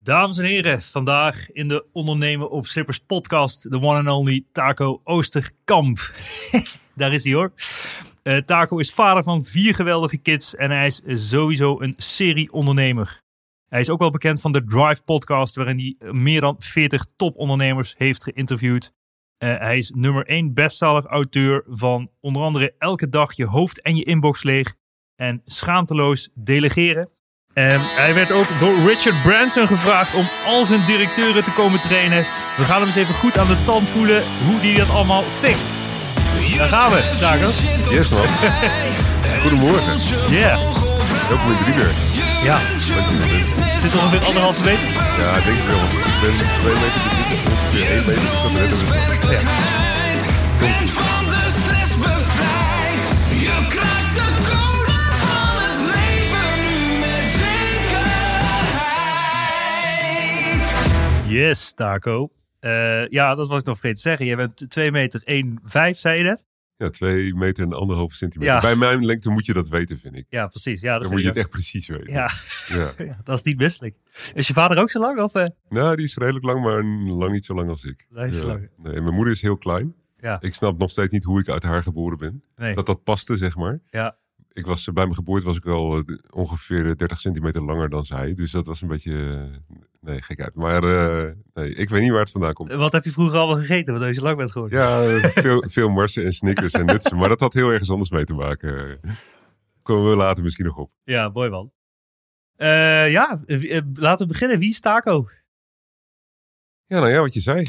Dames en heren, vandaag in de Ondernemen op Slippers podcast, de one and only Taco Oosterkamp. Daar is hij hoor. Uh, Taco is vader van vier geweldige kids en hij is sowieso een serie-ondernemer. Hij is ook wel bekend van de Drive podcast, waarin hij meer dan 40 topondernemers heeft geïnterviewd. Uh, hij is nummer 1 bestseller auteur van onder andere Elke dag je hoofd en je inbox leeg en Schaamteloos delegeren. En hij werd ook door Richard Branson gevraagd om al zijn directeuren te komen trainen. We gaan hem eens even goed aan de tand voelen hoe hij dat allemaal fixt. Daar gaan we, Dago. Yes, man. Goedemorgen. Ja. Yeah. Welkom in Drieberg. Ja. Zit er ongeveer anderhalve meter? Ja, denk ik wel. Ik ben twee meter, is ongeveer één meter. We. Ja. Yes, Taco. Uh, ja, dat was ik nog vergeten te zeggen. Je bent 2 meter 1,5, zei je net? Ja, 2 meter en anderhalve centimeter. Ja. Bij mijn lengte moet je dat weten, vind ik. Ja, precies. Ja, dat Dan moet je het echt precies weten. Ja. Ja. ja, dat is niet misselijk. Is je vader ook zo lang? Of, eh? Nou, die is redelijk lang, maar lang niet zo lang als ik. Hij is ja. lang. Nee, mijn moeder is heel klein. Ja. Ik snap nog steeds niet hoe ik uit haar geboren ben. Nee. Dat dat paste, zeg maar. Ja. Ik was, bij mijn geboorte was ik al eh, ongeveer 30 centimeter langer dan zij. Dus dat was een beetje... nee, gekheid. Maar eh, nee, ik weet niet waar het vandaan komt. Wat heb je vroeger allemaal gegeten, waardoor je zo lang bent geworden? Ja, veel, veel marsen en snickers en nutsen. Maar dat had heel ergens anders mee te maken. Komen we later misschien nog op. Ja, mooi man. Eh, ja, eh, laten we beginnen. Wie is Taco? Ja, nou ja, wat je zei.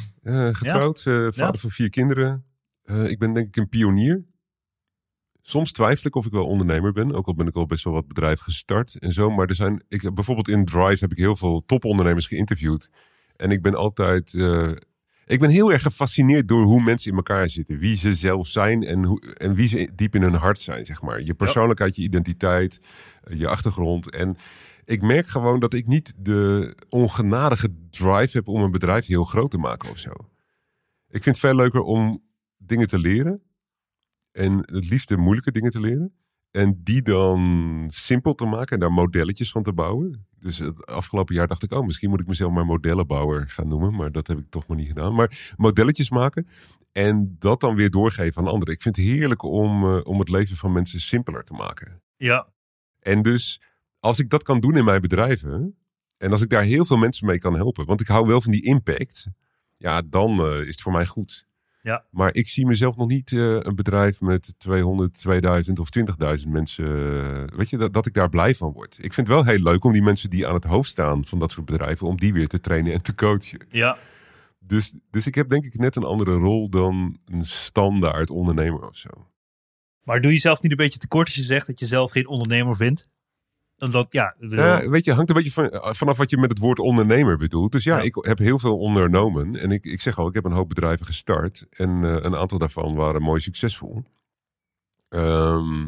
Getrouwd, vader Ja. van vier kinderen. Ik ben denk ik een pionier. Soms twijfel ik of ik wel ondernemer ben. Ook al ben ik al best wel wat bedrijven gestart en zo. Maar er zijn, ik, heb- bijvoorbeeld in Drive heb ik heel veel topondernemers geïnterviewd. En ik ben altijd... eh, ik ben heel erg gefascineerd door hoe mensen in elkaar zitten. Wie ze zelf zijn en, hoe, en wie ze diep in hun hart zijn, zeg maar. Je persoonlijkheid, je identiteit, je achtergrond. En ik merk gewoon dat ik niet de ongenadige drive heb om een bedrijf heel groot te maken of zo. Ik vind het veel leuker om dingen te leren. En het liefst de moeilijke dingen te leren. En die dan simpel te maken en daar modelletjes van te bouwen. Dus het afgelopen jaar dacht ik, oh, misschien moet ik mezelf maar modellenbouwer gaan noemen. Maar dat heb ik toch maar niet gedaan. Maar modelletjes maken en dat dan weer doorgeven aan anderen. Ik vind het heerlijk om, eh, om het leven van mensen simpeler te maken. Ja. En dus als ik dat kan doen in mijn bedrijven. En als ik daar heel veel mensen mee kan helpen. Want ik hou wel van die impact. Ja, dan eh, is het voor mij goed. Ja. Maar ik zie mezelf nog niet eh, een bedrijf met 200, 2000 of 20.000 mensen. eh, weet je, dat, dat ik daar blij van word. Ik vind het wel heel leuk om die mensen die aan het hoofd staan van dat soort bedrijven. Om die weer te trainen en te coachen. Ja. Dus, dus ik heb denk ik net een andere rol dan een standaard ondernemer of zo. Maar doe je zelf niet een beetje tekort als je zegt dat je zelf geen ondernemer vindt? Omdat, ja, Ja, weet je, hangt een beetje van, vanaf wat je met het woord ondernemer bedoelt. Dus ja, Ja. ik heb heel veel ondernomen. En ik, ik zeg al, ik heb een hoop bedrijven gestart. En eh, een aantal daarvan waren mooi succesvol. Ehm,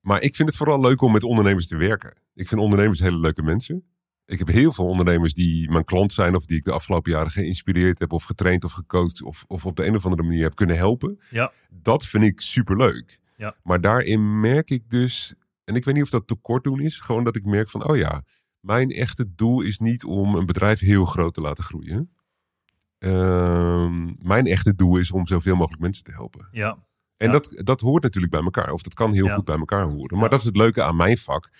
maar ik vind het vooral leuk om met ondernemers te werken. Ik vind ondernemers hele leuke mensen. Ik heb heel veel ondernemers die mijn klant zijn... of die ik de afgelopen jaren geïnspireerd heb... of getraind of gecoacht... of, of op de een of andere manier heb kunnen helpen. Ja. Dat vind ik superleuk. Ja. Maar daarin merk ik dus... en ik weet niet of dat tekort doen is... gewoon dat ik merk van, oh ja... mijn echte doel is niet om een bedrijf heel groot te laten groeien. Ehm, mijn echte doel is om zoveel mogelijk mensen te helpen. Ja. En Ja. dat, dat hoort natuurlijk bij elkaar. Of dat kan heel Ja. goed bij elkaar horen. Maar Ja. dat is het leuke aan mijn vak.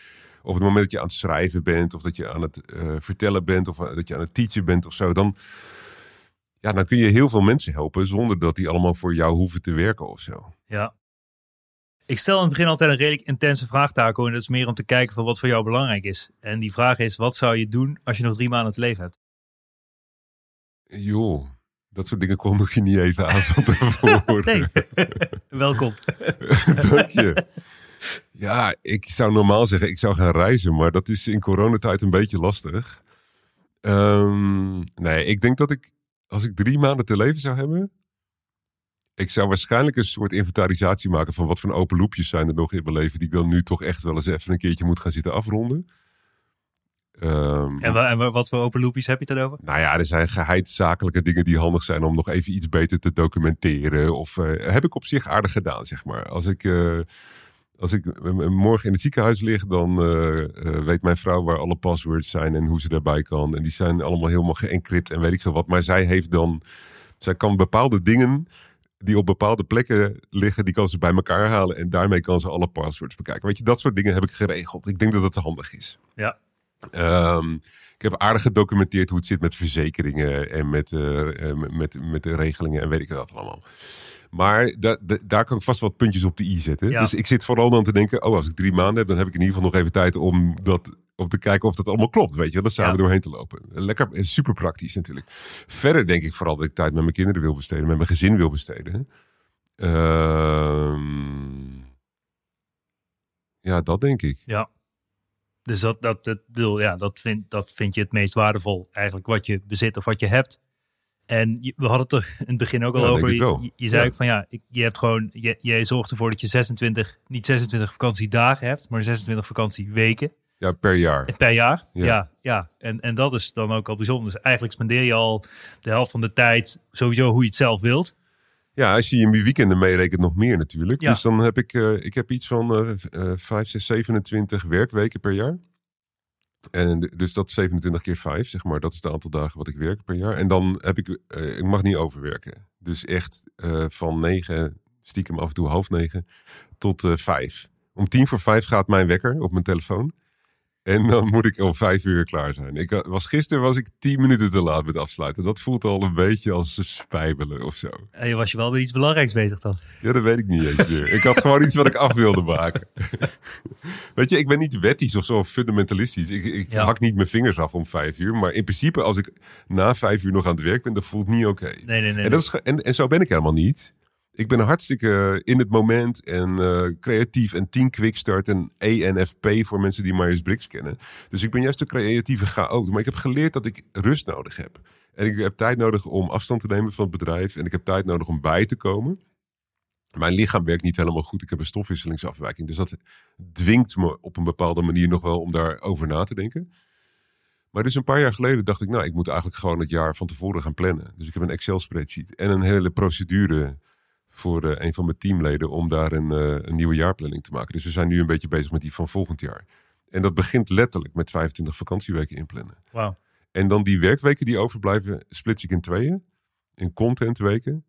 Op het moment dat je aan het schrijven bent, of dat je aan het eh, vertellen bent, of dat je aan het teachen bent of zo, dan, ja, dan kun je heel veel mensen helpen zonder dat die allemaal voor jou hoeven te werken of zo. Ja. Ik stel in het begin altijd een redelijk intense vraag, Taco. En dat is meer om te kijken van wat voor jou belangrijk is. En die vraag is, wat zou je doen als je nog drie maanden te leven hebt? Joh, dat soort dingen kondig je niet even aan van tevoren. Nee. Welkom. Dank je. Ja, ik zou normaal zeggen, ik zou gaan reizen, maar dat is in coronatijd een beetje lastig. Ehm, nee, ik denk dat ik, als ik drie maanden te leven zou hebben, ik zou waarschijnlijk een soort inventarisatie maken van wat voor open loopjes zijn er nog in mijn leven, die ik dan nu toch echt wel eens even een keertje moet gaan zitten afronden. Ehm, En, wa- en wa- wat voor open loopjes heb je het over? nou ja, er zijn geheidszakelijke dingen die handig zijn om nog even iets beter te documenteren. Of eh, heb ik op zich aardig gedaan, zeg maar. Als ik, eh, als ik morgen in het ziekenhuis lig, dan eh, weet mijn vrouw waar alle passwords zijn en hoe ze daarbij kan. En die zijn allemaal helemaal geëncrypt en weet ik veel wat. Maar zij heeft dan, zij kan bepaalde dingen die op bepaalde plekken liggen, die kan ze bij elkaar halen. En daarmee kan ze alle passwords bekijken. Weet je, dat soort dingen heb ik geregeld. Ik denk dat dat handig is. Ja. Ehm, ik heb aardig gedocumenteerd hoe het zit met verzekeringen en met, eh, eh, met, met de regelingen en weet ik wat allemaal. Maar da- da- daar kan ik vast wat puntjes op de i zetten. Ja. Dus ik zit vooral dan te denken, oh, als ik drie maanden heb, dan heb ik in ieder geval nog even tijd om dat om te kijken of dat allemaal klopt, weet je, dat samen Ja. doorheen te lopen. Lekker, eh, super praktisch natuurlijk. Verder denk ik vooral dat ik tijd met mijn kinderen wil besteden, met mijn gezin wil besteden. Ehm, ja, dat denk ik. Ja. Dus dat, dat, dat, bedoel, ja, dat, vind, dat vind je het meest waardevol, eigenlijk wat je bezit of wat je hebt. En je- we hadden het er in het begin ook al Ja, over. Je, zei Ja. ook van ja, ik, je hebt gewoon, je, jij zorgt ervoor dat je 26, niet 26 vakantiedagen hebt, maar 26 vakantieweken Ja, per jaar. per jaar. Ja. Ja, ja. En, en dat is dan ook al bijzonder. Dus eigenlijk spendeer je al de helft van de tijd sowieso hoe je het zelf wilt. Ja, als je je weekenden meerekent, nog meer natuurlijk. Ja. Dus dan heb ik, eh, ik heb iets van eh eh 5, 6, 27 werkweken per jaar. En dus dat 27 keer 5, zeg maar. Dat is het aantal dagen wat ik werk per jaar. En dan heb ik, eh, ik mag niet overwerken. Dus echt eh, van 9, stiekem af en toe half 9, tot eh 5. Om tien voor vijf gaat mijn wekker op mijn telefoon. En dan moet ik om vijf uur klaar zijn. Ik eh, was, gisteren was ik tien minuten te laat met afsluiten. Dat voelt al een beetje als spijbelen of zo. En je was je wel met iets belangrijks bezig dan. Ja, dat weet ik niet eens meer. Ik had gewoon iets wat ik af wilde maken. Weet je, ik ben niet wettisch of zo of fundamentalistisch. Ik, ik Ja. hak niet mijn vingers af om vijf uur. Maar in principe, als ik na vijf uur nog aan het werk ben, dat voelt niet oké. Nee, nee, nee. En, dat is, en, en zo ben ik helemaal niet. Ik ben hartstikke in het moment en eh, creatief en team quickstart en ENFP voor mensen die Myers-Briggs kennen. Dus ik ben juist een creatieve chaot. Maar ik heb geleerd dat ik rust nodig heb. En ik heb tijd nodig om afstand te nemen van het bedrijf. En ik heb tijd nodig om bij te komen. Mijn lichaam werkt niet helemaal goed. Ik heb een stofwisselingsafwijking. Dus dat dwingt me op een bepaalde manier nog wel om daarover na te denken. Maar dus een paar jaar geleden dacht ik, nou, ik moet eigenlijk gewoon het jaar van tevoren gaan plannen. Dus ik heb een Excel-spreadsheet en een hele procedure voor eh, een van mijn teamleden om daar een, eh, een nieuwe jaarplanning te maken. Dus we zijn nu een beetje bezig met die van volgend jaar. En dat begint letterlijk met 25 vakantieweken inplannen. Wauw. En dan die werkweken die overblijven, splits ik in tweeën. In contentweken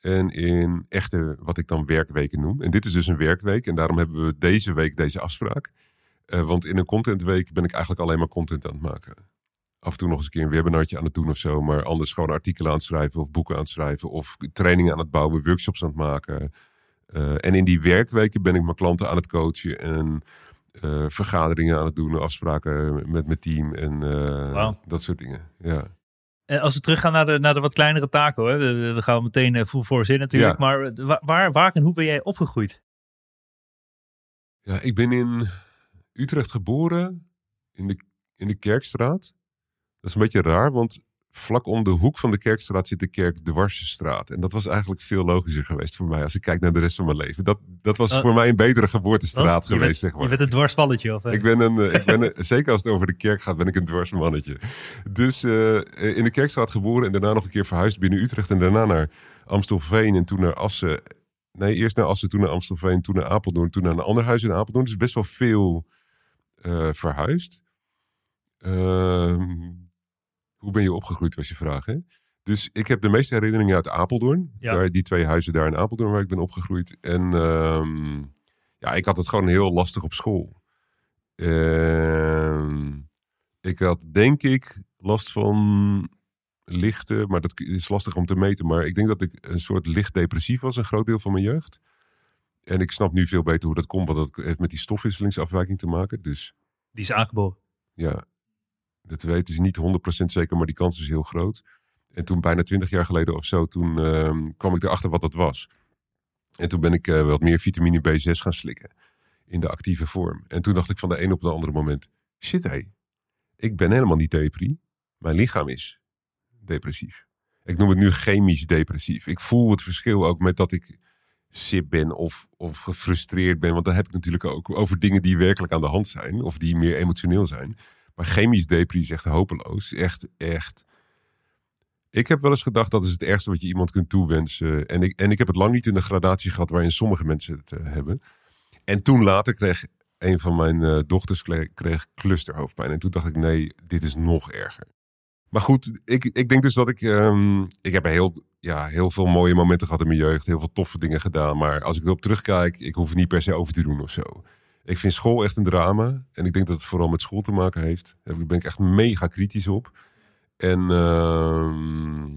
en in echte, wat ik dan werkweken noem. En dit is dus een werkweek en daarom hebben we deze week deze afspraak. Eh, want in een contentweek ben ik eigenlijk alleen maar content aan het maken. Af en toe nog eens een keer een webinartje aan het doen of zo. Maar anders gewoon artikelen aan het schrijven of boeken aan het schrijven. Of trainingen aan het bouwen, workshops aan het maken. Eh, en in die werkweken ben ik mijn klanten aan het coachen. En eh, vergaderingen aan het doen, afspraken met mijn team en eh, dat soort dingen. Ja. En als we teruggaan naar de, naar de wat kleinere taco, hè? We, we gaan meteen full force in natuurlijk. Ja. Maar wa- waar, waar en hoe ben jij opgegroeid? ja, ik ben in Utrecht geboren, in de, in de Kerkstraat. Is een beetje raar, want vlak om de hoek van de Kerkstraat zit de kerk Dwarsstraat. En dat was eigenlijk veel logischer geweest voor mij als ik kijk naar de rest van mijn leven. Dat, dat was Oh. voor mij een betere geboortestraat? Je geweest, bent- zeg maar. Je bent een dwarsvalletje of... eh? Ik ben een, eh, ik ben een- zeker als het over de kerk gaat, ben ik een dwarsmannetje. Dus eh, in de Kerkstraat geboren en daarna nog een keer verhuisd binnen Utrecht. En daarna naar Amstelveen en toen naar Assen. Nee, eerst naar Assen, toen naar Amstelveen, toen naar Apeldoorn, toen naar een ander huis in Apeldoorn. Dus best wel veel verhuisd. Ehm, hoe ben je opgegroeid, was je vraag, hè? Dus ik heb de meeste herinneringen uit Apeldoorn. Ja. Daar, die twee huizen daar in Apeldoorn waar ik ben opgegroeid. En ehm, ja, ik had het gewoon heel lastig op school. Ehm, ik had denk ik last van lichte, maar dat is lastig om te meten. Maar ik denk dat ik een soort licht depressief was, een groot deel van mijn jeugd. En ik snap nu veel beter hoe dat komt, want dat heeft met die stofwisselingsafwijking te maken. Dus Die is aangeboren. ja, dat weten ze niet 100% zeker, maar die kans is heel groot. En toen bijna 20 jaar geleden of zo, toen ehm, kwam ik erachter wat dat was. En toen ben ik eh, wat meer vitamine B6 gaan slikken in de actieve vorm. En toen dacht ik van de een op de andere moment, shit hé, ik ben helemaal niet depri. Mijn lichaam is depressief. Ik noem het nu chemisch depressief. Ik voel het verschil ook met dat ik sip ben of, of gefrustreerd ben. Want dan heb ik natuurlijk ook over dingen die werkelijk aan de hand zijn. Of die meer emotioneel zijn. Maar chemisch depri is echt hopeloos. Echt, echt. Ik heb wel eens gedacht dat is het ergste wat je iemand kunt toewensen. En ik, en ik heb het lang niet in de gradatie gehad waarin sommige mensen het eh, hebben. En toen later kreeg een van mijn eh, dochters kreeg, clusterhoofdpijn. En toen dacht ik, nee, dit is nog erger. Maar goed, ik, ik denk dus dat ik... ehm, ik heb heel, ja, heel veel mooie momenten gehad in mijn jeugd. Heel veel toffe dingen gedaan. Maar als ik erop terugkijk, ik hoef het niet per se over te doen of zo. Ik vind school echt een drama. En ik denk dat het vooral met school te maken heeft. Daar ben ik echt mega kritisch op. En, ehm,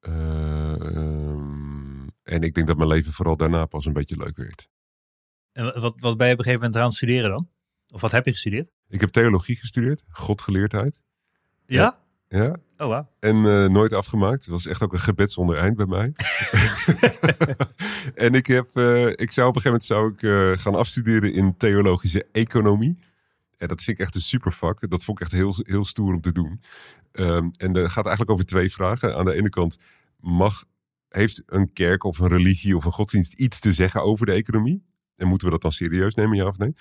ehm, en ik denk dat mijn leven vooral daarna pas een beetje leuk werd. En wat, wat ben je op een gegeven moment aan het studeren dan? Of wat heb je gestudeerd? Ik heb theologie gestudeerd, godgeleerdheid. Ja? Ja, Oh, en eh, nooit afgemaakt. Het was echt ook een gebed zonder eind bij mij. en ik, heb, eh, ik zou op een gegeven moment zou ik, eh, gaan afstuderen in theologische economie. En dat vind ik echt een supervak. Dat vond ik echt heel, heel stoer om te doen. Ehm, en dat gaat eigenlijk over twee vragen. Aan de ene kant, mag, heeft een kerk of een religie of een godsdienst iets te zeggen over de economie? En moeten we dat dan serieus nemen, ja of nee?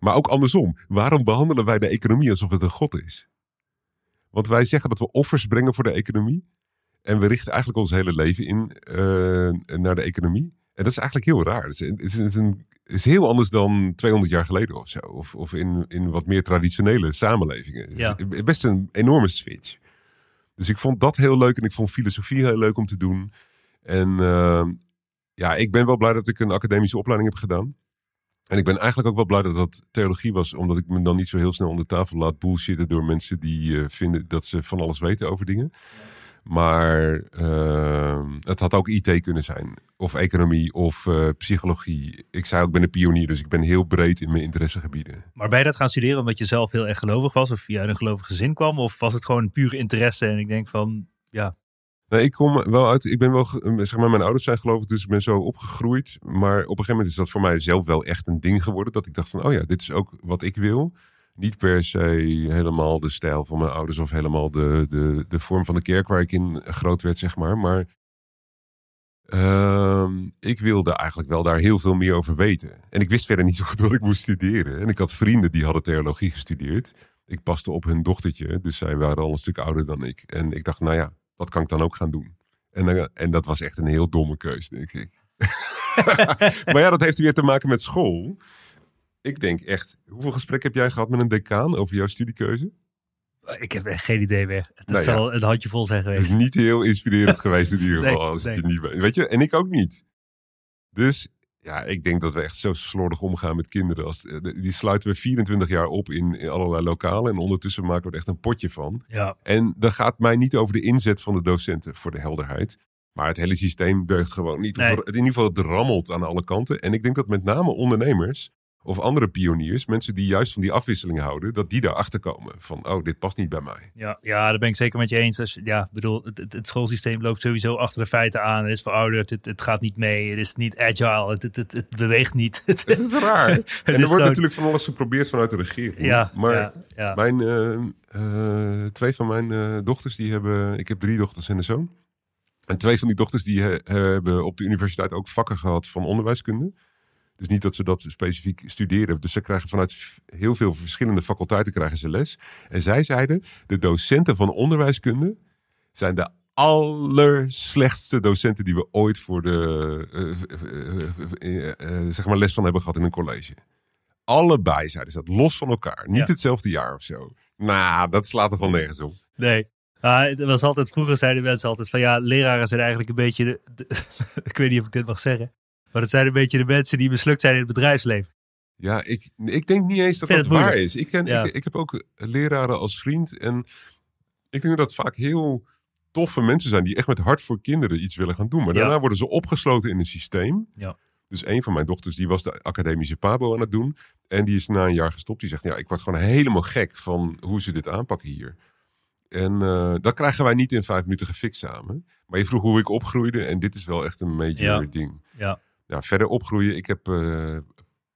Maar ook andersom, waarom behandelen wij de economie alsof het een god is? Want wij zeggen dat we offers brengen voor de economie. En we richten eigenlijk ons hele leven in eh, naar de economie. En dat is eigenlijk heel raar. Het is, het is, het is een, het is heel anders dan 200 jaar geleden of zo. Of, of in, in wat meer traditionele samenlevingen. Het Ja. is best een enorme switch. Dus ik vond dat heel leuk. En ik vond filosofie heel leuk om te doen. En eh, ja, ik ben wel blij dat ik een academische opleiding heb gedaan. En ik ben eigenlijk ook wel blij dat dat theologie was, omdat ik me dan niet zo heel snel onder tafel laat bullshitten door mensen die eh, vinden dat ze van alles weten over dingen. Maar eh, het had ook IT kunnen zijn, of economie, of eh, psychologie. Ik zei ook, ik ben een pionier, dus ik ben heel breed in mijn interessegebieden. Maar ben je dat gaan studeren omdat je zelf heel erg gelovig was? Of via een gelovig gezin kwam? Of was het gewoon pure interesse? En ik denk van, ja, Ik kom wel uit. Ik ben wel, ge- zeg maar, mijn ouders zijn gelovig, dus ik ben zo opgegroeid. Maar op een gegeven moment is dat voor mij zelf wel echt een ding geworden. Dat ik dacht van, oh ja, dit is ook wat ik wil. Niet per se helemaal de stijl van mijn ouders of helemaal de, de, de vorm van de kerk waar ik in groot werd, zeg maar. Maar ehm, ik wilde eigenlijk wel daar heel veel meer over weten. En ik wist verder niet zo goed wat ik moest studeren. En ik had vrienden die hadden theologie gestudeerd. Ik paste op hun dochtertje, dus zij waren al een stuk ouder dan ik. En ik dacht, nou ja, dat kan ik dan ook gaan doen. En, dan- en dat was echt een heel domme keus, denk ik. maar ja, dat heeft weer te maken met school. Ik denk echt, hoeveel gesprekken heb jij gehad met een decaan over jouw studiekeuze? ik heb echt geen idee meer. Het Nou ja. zal een handje vol zijn Het geweest. is niet heel inspirerend geweest in ieder geval. Nee, als het nee. er niet bij- Weet je, en ik ook niet. Dus ja, ik denk dat we echt zo slordig omgaan met kinderen. Als, eh, die sluiten we 24 jaar op in, in allerlei lokalen. En ondertussen maken we er echt een potje van. Ja, En dat gaat mij niet over de inzet van de docenten, voor de helderheid. Maar het hele systeem deugt gewoon niet. Nee. in ieder geval, het rammelt aan alle kanten. En ik denk dat met name ondernemers of andere pioniers, mensen die juist van die afwisseling houden, dat die daarachter komen. Van, oh, dit past niet bij mij. ja, ja, daar ben ik zeker met je eens. Als, ja, bedoel, het, het, schoolsysteem loopt sowieso achter de feiten aan. Het is verouderd, het, het gaat niet mee, het is niet agile, het, het, het, het beweegt niet. Het, is raar. en er wordt gewoon- natuurlijk van alles geprobeerd vanuit de regering. ja, maar ja, ja. Mijn, eh, eh, twee van mijn eh, dochters, die hebben, ik heb drie dochters en een zoon. En twee van die dochters die hebben op de universiteit ook vakken gehad van onderwijskunde. Dus niet dat ze dat specifiek studeren. Dus ze krijgen vanuit heel veel verschillende faculteiten krijgen ze les. En zij zeiden, de docenten van onderwijskunde zijn de allerslechtste docenten die we ooit voor de eh, eh, eh, zeg maar les van hebben gehad in een college. Allebei zeiden ze dat, los van elkaar. Niet Ja. hetzelfde jaar of zo. Nou, dat slaat toch wel nergens op. Nee. Ah, het was altijd, vroeger zeiden mensen altijd van ja, leraren zijn eigenlijk een beetje, de, de- ik weet niet of ik dit mag zeggen, maar het zijn een beetje de mensen die mislukt zijn in het bedrijfsleven. Ja, ik, ik denk niet eens dat dat waar is. Ik, ken, Ja. ik, ik heb ook leraren als vriend. En ik denk dat het vaak heel toffe mensen zijn die echt met hart voor kinderen iets willen gaan doen. Maar Ja. daarna worden ze opgesloten in een systeem. Ja. Dus een van mijn dochters die was de academische pabo aan het doen. En die is na een jaar gestopt. Die zegt, ja, ik word gewoon helemaal gek van hoe ze dit aanpakken hier. En eh, dat krijgen wij niet in vijf minuten gefixt samen. Maar je vroeg hoe ik opgroeide. En dit is wel echt een major Ja. ding. Ja. Ja, verder opgroeien. Ik heb eh,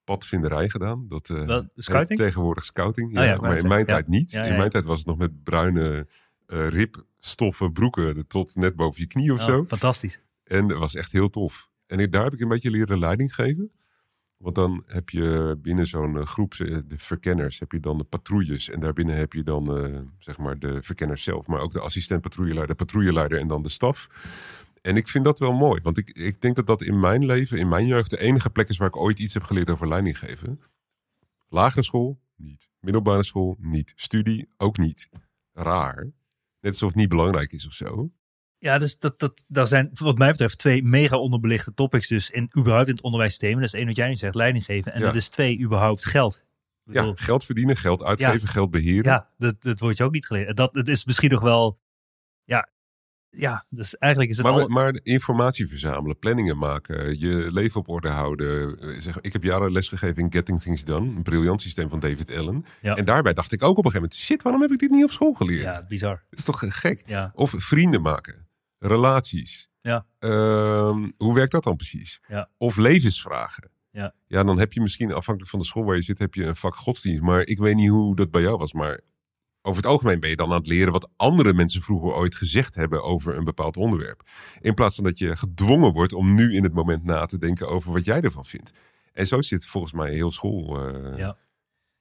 padvinderij gedaan. Dat, eh, Wel, scouting? Tegenwoordig scouting. Ja, Oh ja, maar in mijn tijd niet. In mijn tijd was het nog met bruine eh ribstoffen broeken tot net boven je knie of Oh, zo. fantastisch. En dat was echt heel tof. En ik, daar heb ik een beetje leren leiding geven. Want dan heb je binnen zo'n groep, de verkenners, heb je dan de patrouilles. En daarbinnen heb je dan zeg maar de verkenners zelf. Maar ook de assistent patrouilleleider, de patrouilleleider en dan de staf. En ik vind dat wel mooi. Want ik, ik denk dat dat in mijn leven, in mijn jeugd, de enige plek is waar ik ooit iets heb geleerd over leiding geven. Lagere school, niet. Middelbare school, niet. Studie, ook niet. Raar. Net alsof het niet belangrijk is of zo. Ja, dus dat, dat, daar zijn wat mij betreft twee mega onderbelichte topics dus in, überhaupt in het onderwijssysteem. Dat is één wat jij nu zegt, leiding geven. En Ja. dat is twee, überhaupt geld. Ja, geld verdienen, geld uitgeven, geld beheren. Ja, dat, dat wordt je ook niet geleerd. Dat, het is misschien nog wel, ja, ja, dus eigenlijk is het Maar, al... maar informatie verzamelen, planningen maken, je leven op orde houden. Eh, Zeg, ik heb jaren lesgegeven in Getting Things Done, een briljant systeem van David Allen. Ja. En daarbij dacht ik ook op een gegeven moment, shit, waarom heb ik dit niet op school geleerd? Ja, bizar. Dat is toch gek? Ja, Of vrienden maken, relaties. Ja. Ehm, hoe werkt dat dan precies? Ja. Of levensvragen. Ja. ja, dan heb je misschien afhankelijk van de school waar je zit, heb je een vak godsdienst. Maar ik weet niet hoe dat bij jou was. Maar over het algemeen ben je dan aan het leren wat andere mensen vroeger ooit gezegd hebben over een bepaald onderwerp. In plaats van dat je gedwongen wordt om nu in het moment na te denken over wat jij ervan vindt. En zo zit volgens mij heel school eh Ja.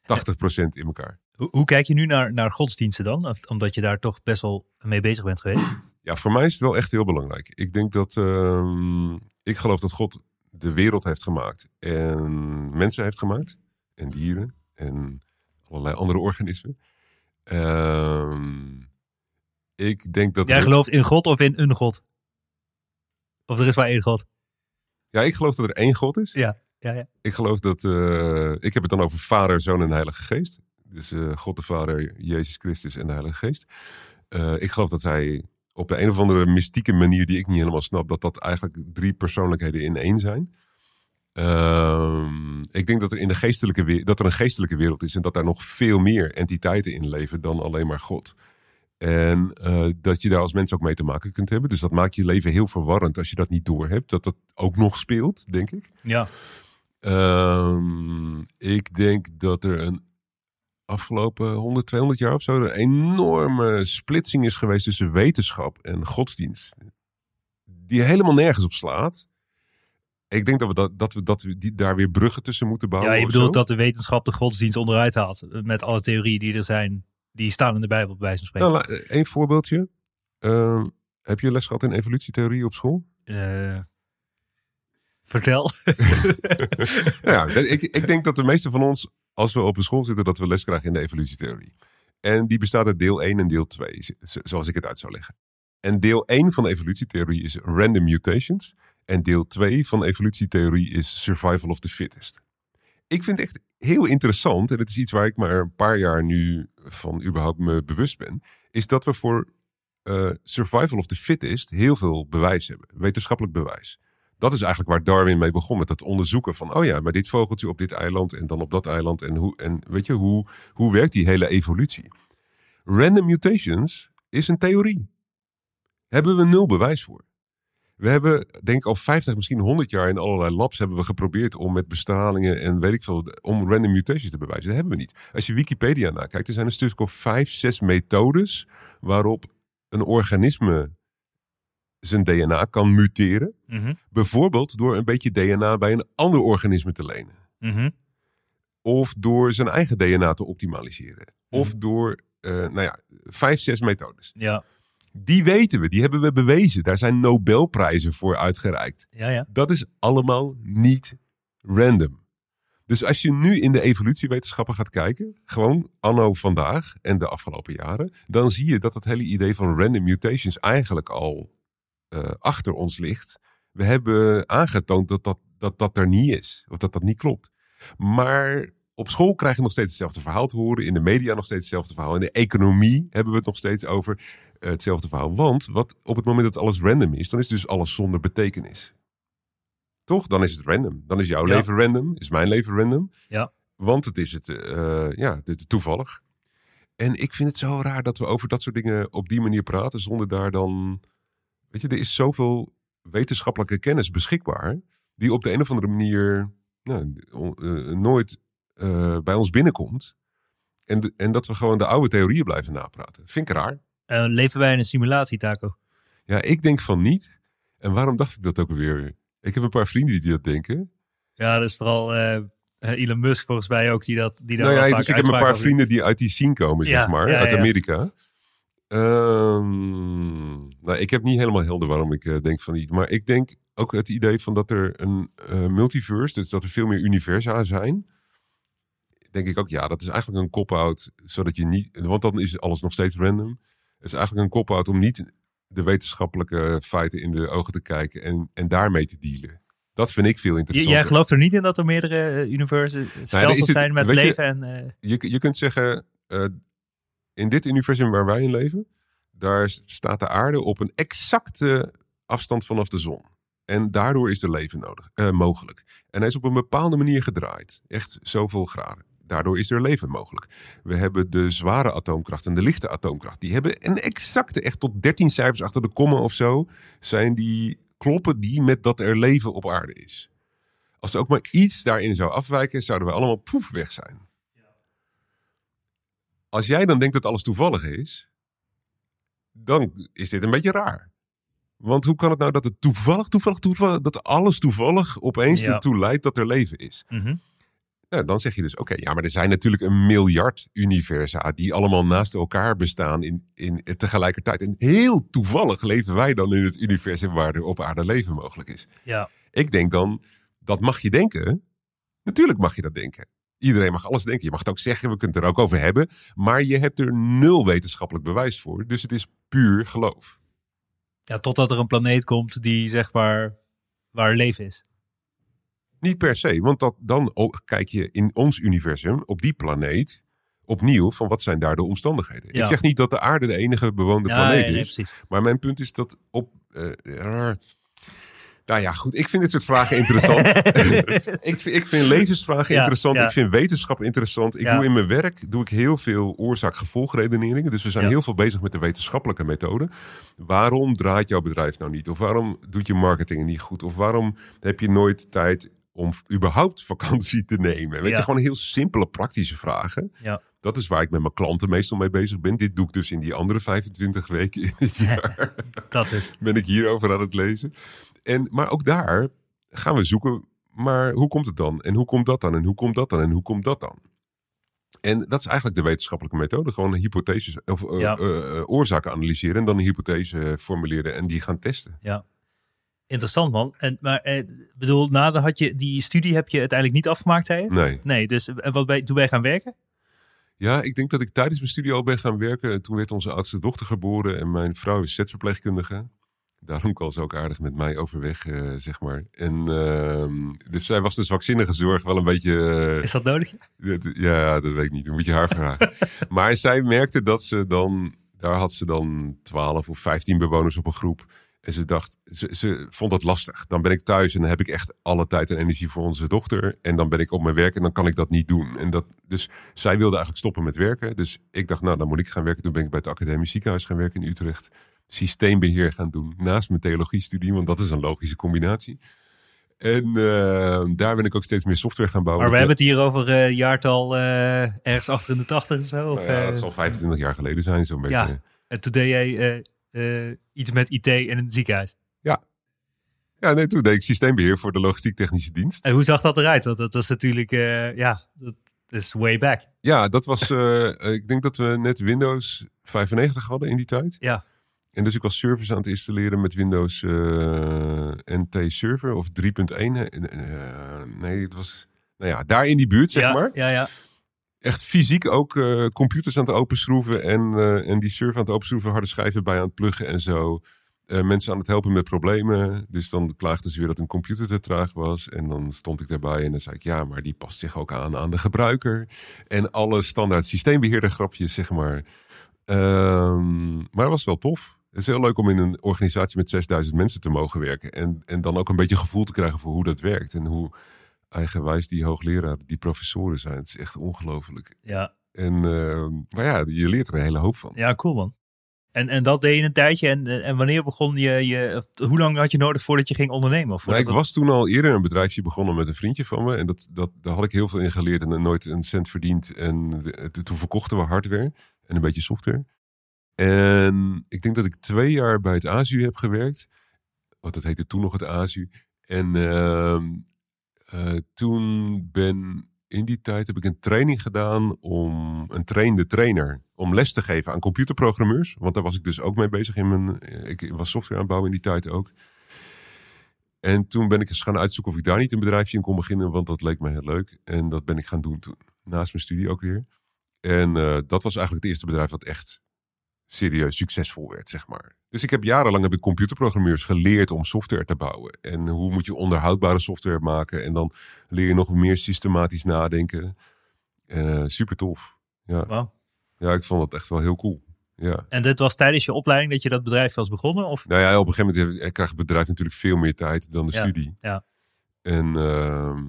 80% in elkaar. Hoe, hoe kijk je nu naar, naar godsdiensten dan? Omdat je daar toch best wel mee bezig bent geweest. Ja, voor mij is het wel echt heel belangrijk. Ik denk dat. ehm, ik geloof dat God de wereld heeft gemaakt. En mensen heeft gemaakt. En dieren. En allerlei andere organismen. Ehm, ik denk dat. Jij gelooft in God of in een God? Of er is maar één God? Ja, ik geloof dat er één God is. Ja, ja, ja. Ik geloof dat. eh, ik heb het dan over Vader, Zoon en Heilige Geest. Dus eh, God de Vader, Jezus Christus en de Heilige Geest. Eh, ik geloof dat zij op de een of andere mystieke manier, die ik niet helemaal snap, dat dat eigenlijk drie persoonlijkheden in één zijn. Ehm, ik denk dat er, in de geestelijke, dat er een geestelijke wereld is en dat daar nog veel meer entiteiten in leven dan alleen maar God. En eh, dat je daar als mens ook mee te maken kunt hebben. Dus dat maakt je leven heel verwarrend als je dat niet doorhebt. Dat dat ook nog speelt, denk ik. Ja, Ehm, ik denk dat er een afgelopen 100, 200 jaar of zo een enorme splitsing is geweest tussen wetenschap en godsdienst. Die helemaal nergens op slaat. Ik denk dat we, dat, dat we, dat we die, daar weer bruggen tussen moeten bouwen. ja je bedoelt dat de wetenschap de godsdienst onderuit haalt. Met alle theorieën die er zijn. Die staan in de Bijbel, bij wijze van spreken. Nou, één voorbeeldje. Ehm, heb je les gehad in evolutietheorie op school? Eh, vertel. Nou ja, ik, ik denk dat de meeste van ons, als we op een school zitten, dat we les krijgen in de evolutietheorie. En die bestaat uit deel 1 en deel 2, z- zoals ik het uit zou leggen. En deel 1 van de evolutietheorie is random mutations. En deel 2 van evolutietheorie is survival of the fittest. Ik vind het echt heel interessant, en het is iets waar ik maar een paar jaar nu van überhaupt me bewust ben, is dat we voor eh, survival of the fittest heel veel bewijs hebben, wetenschappelijk bewijs. Dat is eigenlijk waar Darwin mee begon met het onderzoeken van, oh ja, maar dit vogeltje op dit eiland en dan op dat eiland en hoe, en weet je, hoe, hoe werkt die hele evolutie? Random mutations is een theorie. Hebben we nul bewijs voor. We hebben, denk ik, al 50, misschien 100 jaar in allerlei labs hebben we geprobeerd om met bestralingen en weet ik veel, om random mutations te bewijzen. Dat hebben we niet. Als je Wikipedia nakijkt, er zijn een stuk of vijf, zes methodes waarop een organisme zijn DNA kan muteren. Mhm, Bijvoorbeeld door een beetje DNA bij een ander organisme te lenen. mhm. Of door zijn eigen DNA te optimaliseren. Of Mhm. door, eh, nou ja, vijf, zes methodes. Ja, Die weten we, die hebben we bewezen. Daar zijn Nobelprijzen voor uitgereikt. ja, ja. Dat is allemaal niet random. Dus als je nu in de evolutiewetenschappen gaat kijken, gewoon anno vandaag en de afgelopen jaren, dan zie je dat het hele idee van random mutations eigenlijk al uh, achter ons ligt. We hebben aangetoond dat dat, dat dat er niet is, of dat dat niet klopt. Maar op school krijg je nog steeds hetzelfde verhaal te horen. In de media nog steeds hetzelfde verhaal. In de economie hebben we het nog steeds over hetzelfde verhaal. Want wat, op het moment dat alles random is, dan is dus alles zonder betekenis. Toch? Dan is het random. Dan is jouw Ja. leven random, is mijn leven random. Ja. Want het is het, eh, ja, de- toevallig. En ik vind het zo raar dat we over dat soort dingen op die manier praten, zonder daar dan. Weet je, er is zoveel wetenschappelijke kennis beschikbaar, die op de een of andere manier nou, eh, nooit eh, bij ons binnenkomt. En, de- en dat we gewoon de oude theorieën blijven napraten. Vind ik raar. Eh, leven wij in een simulatie, Taco? Ja, ik denk van niet. En waarom dacht ik dat ook alweer? Ik heb een paar vrienden die dat denken. Ja, dat is vooral eh, Elon Musk volgens mij ook die dat die daar Nou ja, dus ik heb een paar vrienden die uit die scene komen, Ja, zeg maar, ja, uit. Amerika. Ehm, nou, ik heb niet helemaal helder waarom ik eh, denk van niet. Maar ik denk ook het idee van dat er een eh, multiverse, dus dat er veel meer universa zijn. Denk ik ook, ja, dat is eigenlijk een cop-out, zodat je niet, want dan is alles nog steeds random. Het is eigenlijk een cop-out om niet de wetenschappelijke feiten in de ogen te kijken en, en daarmee te dealen. Dat vind ik veel J- interessanter. Jij gelooft er niet in dat er meerdere eh, universen, stelsels zijn met weet je- leven en... eh, je, je kunt zeggen, eh, in dit universum waar wij in leven, daar staat de aarde op een exacte afstand vanaf de zon. En daardoor is er leven nodig, eh, mogelijk. En hij is op een bepaalde manier gedraaid. Echt zoveel graden. Daardoor is er leven mogelijk. We hebben de zware atoomkracht en de lichte atoomkracht. Die hebben een exacte, echt tot 13 cijfers achter de komma of zo, zijn die kloppen die met dat er leven op aarde is. Als er ook maar iets daarin zou afwijken, zouden we allemaal poef weg zijn. Als jij dan denkt dat alles toevallig is, dan is dit een beetje raar. Want hoe kan het nou dat het toevallig, toevallig, toevallig, dat alles toevallig opeens Ja. ertoe leidt dat er leven is? mhm. Nou, dan zeg je dus, oké, ja, maar er zijn natuurlijk een miljard universa die allemaal naast elkaar bestaan in, in tegelijkertijd. En heel toevallig leven wij dan in het universum waar er op aarde leven mogelijk is. Ja, Ik denk dan, dat mag je denken. Natuurlijk mag je dat denken. Iedereen mag alles denken. Je mag het ook zeggen, we kunnen het er ook over hebben. Maar je hebt er nul wetenschappelijk bewijs voor. Dus het is puur geloof. ja, totdat er een planeet komt die zeg maar waar leven is. Niet per se, want dat, dan o- kijk je in ons universum, op die planeet, opnieuw van wat zijn daar de omstandigheden. Ja. Ik zeg niet dat de aarde de enige bewoonde Ja, planeet nee, nee, is. Maar mijn punt is dat op... raar. nou ja, goed. Ik vind dit soort vragen interessant. ik, vind- ik vind levensvragen Ja, interessant. ja. Ik vind wetenschap interessant. Ik Ja. doe in mijn werk doe ik heel veel oorzaak-gevolgredeneringen. Dus we zijn heel veel bezig met de wetenschappelijke methode. Waarom draait jouw bedrijf nou niet? Of waarom doet je marketing niet goed? Of waarom heb je nooit tijd om überhaupt vakantie te nemen? Weet Ja. je, gewoon heel simpele praktische vragen. Ja. Dat is waar ik met mijn klanten meestal mee bezig ben. Dit doe ik dus in die andere 25 weken in het jaar Dat is. ben ik hierover aan het lezen. En, maar ook daar gaan we zoeken, maar hoe komt het dan? En hoe komt dat dan? En hoe komt dat dan? En hoe komt dat dan? En dat is eigenlijk de wetenschappelijke methode. Gewoon hypotheses of eh, Ja. eh, eh, oorzaken analyseren en dan een hypothese formuleren en die gaan testen. Interessant man. En, maar eh, bedoel, nader had je die studie heb je uiteindelijk niet afgemaakt, zei je? Nee. Nee, dus en wat ben, toen ben je gaan werken? Ja, ik denk dat ik tijdens mijn studie al ben gaan werken. En toen werd onze oudste dochter geboren en mijn vrouw is zetverpleegkundige. Daarom kwam ze ook aardig met mij overweg, eh, zeg maar. En ehm, dus zij was de zwakzinnige zorg wel een beetje... eh, Is dat nodig? Ja, dat weet ik niet. Dan moet je haar vragen. maar zij merkte dat ze dan... Daar had ze dan 12 of 15 bewoners op een groep. En ze dacht, ze, ze vond dat lastig. Dan ben ik thuis en dan heb ik echt alle tijd en energie voor onze dochter. En dan ben ik op mijn werk en dan kan ik dat niet doen. En dat, dus zij wilde eigenlijk stoppen met werken. Dus ik dacht, nou, dan moet ik gaan werken. Toen ben ik bij het Academisch Ziekenhuis gaan werken in Utrecht. Systeembeheer gaan doen. Naast mijn theologie-studie, want dat is een logische combinatie. En eh, daar ben ik ook steeds meer software gaan bouwen. Maar we hebben het hier over eh jaartal eh, ergens achter in de tachtig of zo. Of, Nou ja, eh, dat zal 25 jaar geleden zijn, zo'n beetje. Ja. En toen deed jij eh, eh, iets met IT in een ziekenhuis. Ja, nee, toen deed ik systeembeheer voor de logistiek-technische dienst. En hoe zag dat eruit? Want dat was natuurlijk, eh, ja, dat is way back. Ja, dat was, eh, ik denk dat we net Windows 95 hadden in die tijd. Ja. En dus ik was servers aan het installeren met Windows eh, NT Server of 3.1. Eh, nee, het was Nou ja, daar in die buurt, zeg ja, maar. Ja, ja. Echt fysiek ook eh, computers aan het openschroeven. En, eh, en die server aan het openschroeven, harde schijven bij aan het pluggen en zo. Eh, mensen aan het helpen met problemen. Dus dan klaagden ze weer dat een computer te traag was. En dan stond ik daarbij en dan zei ik... ja, maar die past zich ook aan aan de gebruiker. En alle standaard systeembeheerder grapjes, zeg maar. Ehm, maar het was wel tof. Het is heel leuk om in een organisatie met 6000 mensen te mogen werken. En, en dan ook een beetje gevoel te krijgen voor hoe dat werkt. En hoe eigenwijs die hoogleraren, die professoren zijn. Het is echt ongelooflijk. Ja, En, ehm, maar ja, je leert er een hele hoop van. ja cool man. En, en dat deed je een tijdje. En, en wanneer begon je, je... Hoe lang had je nodig voordat je ging ondernemen? Of Nou, ik was toen al eerder een bedrijfje begonnen met een vriendje van me. En dat, dat, daar had ik heel veel in geleerd en nooit een cent verdiend. En de- to- toen verkochten we hardware en een beetje software. En ik denk dat ik twee jaar bij het ASU heb gewerkt. Want dat heette toen nog het ASU. En ehm, eh, toen ben in die tijd heb ik een training gedaan om een trainde trainer. Om les te geven aan computerprogrammeurs. Want daar was ik dus ook mee bezig in mijn. Ik was software aan het bouwen in die tijd ook. En toen ben ik eens gaan uitzoeken of ik daar niet een bedrijfje in kon beginnen, want dat leek me heel leuk. En dat ben ik gaan doen toen, naast mijn studie ook weer. En eh, dat was eigenlijk het eerste bedrijf dat echt serieus succesvol werd, zeg maar. Dus ik heb jarenlang heb ik computerprogrammeurs geleerd om software te bouwen. En hoe moet je onderhoudbare software maken. En dan leer je nog meer systematisch nadenken. Eh, super tof. Ja. Ja, ik vond dat echt wel heel cool. Ja. En dit was tijdens je opleiding dat je dat bedrijf was begonnen? Of? Nou ja, op een gegeven moment krijgt het bedrijf natuurlijk veel meer tijd dan de Ja, studie. ja. En ehm,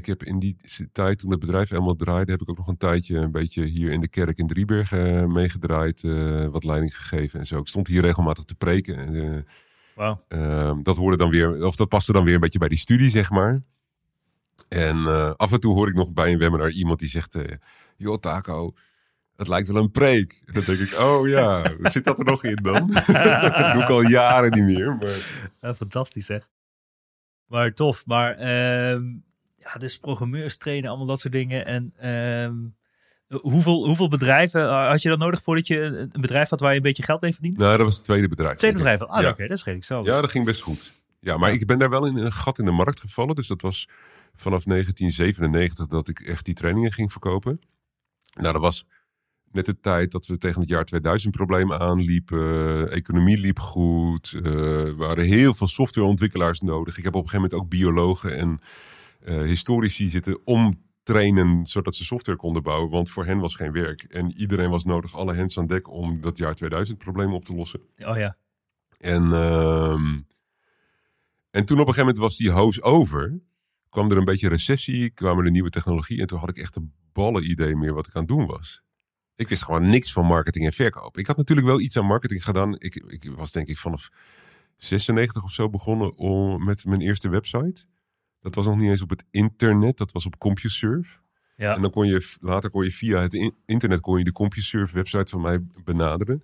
ik heb in die tijd, toen het bedrijf helemaal draaide, heb ik ook nog een tijdje een beetje hier in de kerk in Driebergen eh, meegedraaid, eh, wat leiding gegeven en zo. Ik stond hier regelmatig te preken. Ehm, dat hoorde dan weer, of dat paste dan weer een beetje bij die studie, zeg maar. En af en toe hoor ik nog bij een webinar iemand die zegt: Joh, Taco, het lijkt wel een preek. En dan denk ik: Oh ja, zit dat er nog in dan? dat doe ik al jaren niet meer. Maar... Ja, fantastisch hè. Maar tof. Maar ehm, ja, dus programmeurs trainen, allemaal dat soort dingen. En ehm, hoeveel, hoeveel bedrijven eh, had je dan nodig voordat je een, bedrijf had waar je een beetje geld mee verdient? Nou, dat was het tweede bedrijf. Tweede bedrijf. Ah, Ja. oké, dat is redelijk zo. Ja, dat ging best goed. Ja, maar ik ben daar wel in een gat in de markt gevallen. Dus dat was vanaf 1997 dat ik echt die trainingen ging verkopen. Nou, dat was net de tijd dat we tegen het jaar 2000 problemen aanliepen. Economie liep goed. er waren heel veel softwareontwikkelaars nodig. Ik heb op een gegeven moment ook biologen en historici zitten omtrainen zodat ze software konden bouwen. Want voor hen was geen werk. En iedereen was nodig, alle hands aan dek, om dat jaar 2000 probleem op te lossen. Oh ja. En, ehm, en toen op een gegeven moment was die hoos over. Kwam er een beetje recessie, kwamen er nieuwe technologie. En toen had ik echt een ballen idee meer wat ik aan het doen was. Ik wist gewoon niks van marketing en verkoop. Ik had natuurlijk wel iets aan marketing gedaan. Ik, ik was denk ik vanaf 96 of zo begonnen om, met mijn eerste website. Dat was nog niet eens op het internet, dat was op CompuServe. Ja. En dan kon je later kon je via het in- internet kon je de CompuServe website van mij benaderen.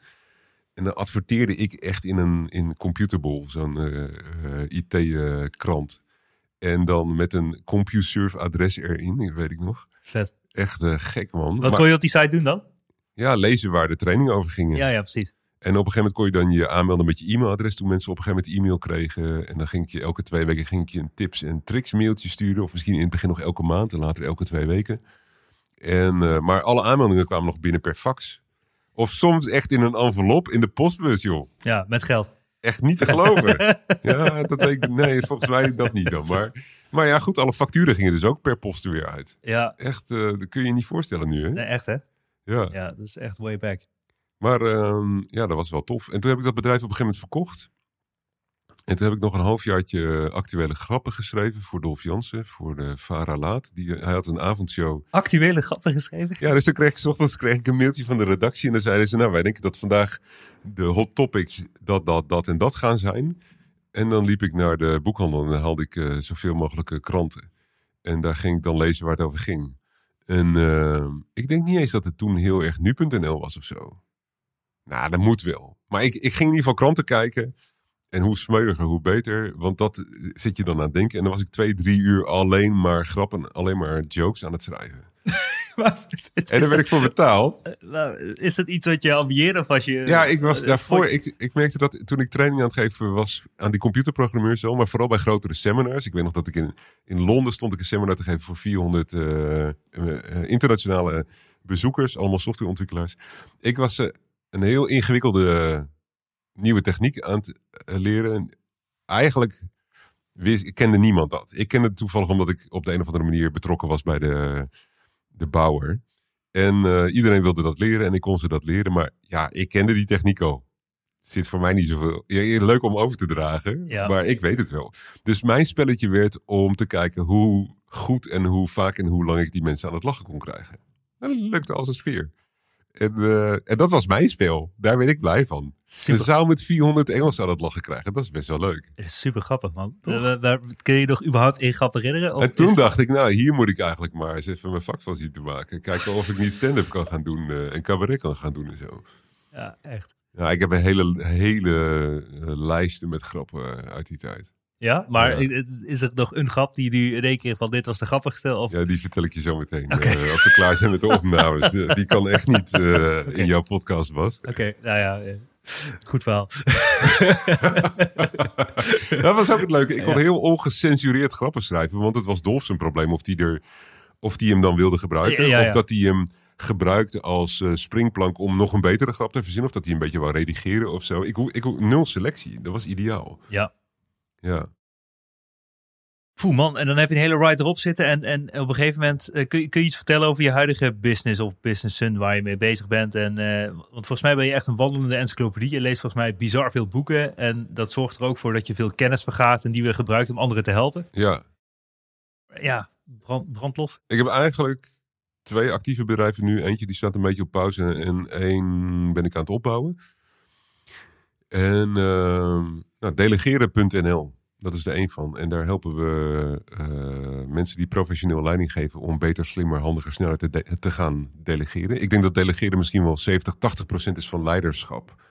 En dan adverteerde ik echt in een in Computerbol, zo'n IT-krant. en dan met een CompuServe adres erin, dat weet ik nog. Vet. Echt eh, gek man. Wat Maar- kon je op die site doen dan? ja, lezen waar de training over ging. Ja, ja, precies. En op een gegeven moment kon je dan je aanmelden met je e-mailadres. Toen mensen op een gegeven moment e-mail kregen. En dan ging ik je elke twee weken ging ik je een tips en tricks mailtje sturen. Of misschien in het begin nog elke maand en later elke twee weken. En, eh, maar alle aanmeldingen kwamen nog binnen per fax. Of soms echt in een envelop in de postbus, joh. Ja, met geld. Echt niet te geloven. ja, dat weet ik. Nee, volgens mij dat niet dan. Maar, maar ja, goed, alle facturen gingen dus ook per post er weer uit. Ja, Echt, eh, dat kun je je niet voorstellen nu, hè? nee, echt hè? Ja. Ja, dat is echt way back. Maar ehm, ja, dat was wel tof. En toen heb ik dat bedrijf op een gegeven moment verkocht. En toen heb ik nog een halfjaartje actuele grappen geschreven voor Dolf Jansen, voor de Vara Laat. Die, hij had een avondshow. Actuele grappen geschreven? Ja, dus dan kreeg ik 's ochtends kreeg ik een mailtje van de redactie. En dan zeiden ze, nou, wij denken dat vandaag de hot topics dat, dat, dat en dat gaan zijn. En dan liep ik naar de boekhandel en dan haalde ik eh, zoveel mogelijk eh, kranten. En daar ging ik dan lezen waar het over ging. En eh, ik denk niet eens dat het toen heel erg nu.nl was of zo. Nou, dat moet wel. Maar ik, ik ging in ieder geval kranten kijken. En hoe smeuiger, hoe beter. Want dat eh, zit je dan aan het denken. En dan was ik twee, drie uur alleen maar grappen, alleen maar jokes aan het schrijven. En daar werd ik voor betaald. Nou, is het iets wat je ambieert of was je... Ja, ik was eh, daarvoor. Ik, ik merkte dat toen ik training aan het geven was aan die computerprogrammeurs zo, maar vooral bij grotere seminars. Ik weet nog dat ik in, in Londen stond ik een seminar te geven voor 400 eh, eh, eh, internationale bezoekers, allemaal softwareontwikkelaars. Ik was eh, een heel ingewikkelde nieuwe techniek aan het eh, leren. En Eigenlijk wist, kende niemand dat. Ik kende het toevallig omdat ik op de een of andere manier betrokken was bij de, de bouwer. En eh, iedereen wilde dat leren en ik kon ze dat leren. Maar ja, ik kende die techniek al. Zit voor mij niet zoveel. Ja, leuk om over te dragen, Ja. maar ik weet het wel. Dus mijn spelletje werd om te kijken hoe goed en hoe vaak en hoe lang ik die mensen aan het lachen kon krijgen. En dat lukte als een sfeer. En, eh, en dat was mijn spel. Daar ben ik blij van. Super, zaal met 400 Engels aan het lachen krijgen. Dat is best wel leuk. is super grappig, man. Daar, daar- kun je je nog überhaupt één grap herinneren? Of en toen is- dacht ik, nou, hier moet ik eigenlijk maar eens even mijn vak van zien te maken. Kijken of ik niet stand-up kan gaan doen eh, en cabaret kan gaan doen en zo. Ja, echt. Ja, ik heb een hele, hele eh, lijsten met grappen eh, uit die tijd. Ja, maar Ja. is- er nog een grap die nu in één keer van dit was de grappigste? Of... Ja, die vertel ik je zo meteen. Eh, als we klaar zijn met de opnames. De- die kan echt niet eh, in jouw podcast, Bas. Oké, nou ja, eh, goed verhaal. Dat was ook het leuke. Ik kon Ja. heel ongecensureerd grappen schrijven. Want het was Dolf zijn probleem of die, er, of die hem dan wilde gebruiken. Ja. Of dat hij hem gebruikte als eh, springplank om nog een betere grap te verzinnen. Of dat hij een beetje wou redigeren of zo. Ik, ik, nul selectie. Dat was ideaal. Ja. Ja. Poeh man, en dan heb je een hele ride erop zitten. En, en op een gegeven moment eh, kun, je, kun je iets vertellen over je huidige business of businessen waar je mee bezig bent. En, eh, want volgens mij ben je echt een wandelende encyclopedie. Je leest volgens mij bizar veel boeken. En dat zorgt er ook voor dat je veel kennis vergaat en die we gebruikt om anderen te helpen. ja. Ja, brand, brandlos. Ik heb eigenlijk twee actieve bedrijven nu. Eentje die staat een beetje op pauze en één ben ik aan het opbouwen. En ehm nou, delegeren.nl, dat is er één van. En daar helpen we eh, mensen die professioneel leiding geven om beter, slimmer, handiger, sneller te gaan delegeren. Ik denk dat delegeren misschien wel 70, 80 procent is van leiderschap.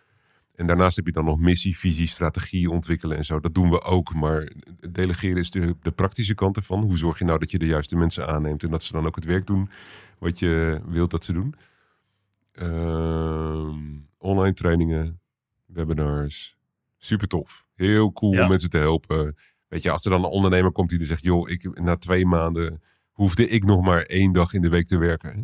En daarnaast heb je dan nog missie, visie, strategie ontwikkelen en zo. Dat doen we ook. Maar delegeren is de, de praktische kant ervan. Hoe zorg je nou dat je de juiste mensen aanneemt en dat ze dan ook het werk doen wat je wilt dat ze doen? Ehm, online trainingen, webinars. Super tof. Heel cool Ja. om mensen te helpen. Weet je, als er dan een ondernemer komt die er zegt: joh, ik, na twee maanden hoefde ik nog maar één dag in de week te werken. hè?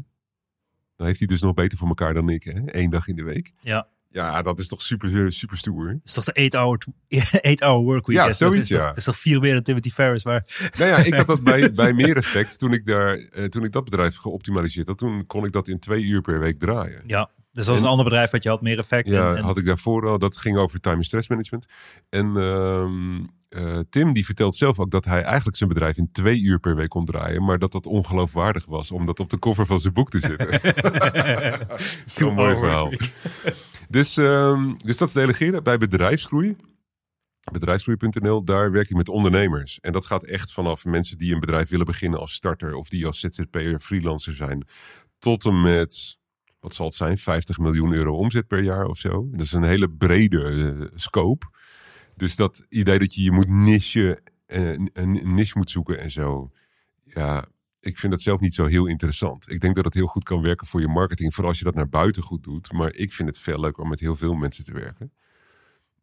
Dan heeft hij dus nog beter voor elkaar dan ik. Hè? Eén dag in de week. Ja. Ja, dat is toch super, super stoer. Het is toch de 8-hour eight hour work week? Ja, zoiets, ja. is toch veel meer dan Timothy Ferris? Maar Nou ja, ik had dat bij, bij meer effect. Toen ik, daar, eh, toen ik dat bedrijf geoptimaliseerd had, toen kon ik dat in twee uur per week draaien. ja, dus dat is En- een ander bedrijf wat je had meer effect. Ja, en, had ik daarvoor al. Dat ging over time en stress management. En ehm, eh, Tim die vertelt zelf ook dat hij eigenlijk zijn bedrijf in twee uur per week kon draaien. Maar dat dat ongeloofwaardig was om dat op de cover van zijn boek te zetten. Zo'n mooi verhaal. Dus, ehm, dus dat is delegeren bij bedrijfsgroei. Bedrijfsgroei.nl, daar werk ik met ondernemers. En dat gaat echt vanaf mensen die een bedrijf willen beginnen als starter. Of die als ZZP'er freelancer zijn. Tot en met, wat zal het zijn, 50 miljoen euro omzet per jaar of zo. Dat is een hele brede eh, scope. Dus dat idee dat je je moet nichen, eh, een, een niche moet zoeken en zo. Ja, ik vind dat zelf niet zo heel interessant. Ik denk dat het heel goed kan werken voor je marketing. Vooral als je dat naar buiten goed doet. Maar ik vind het veel leuker om met heel veel mensen te werken.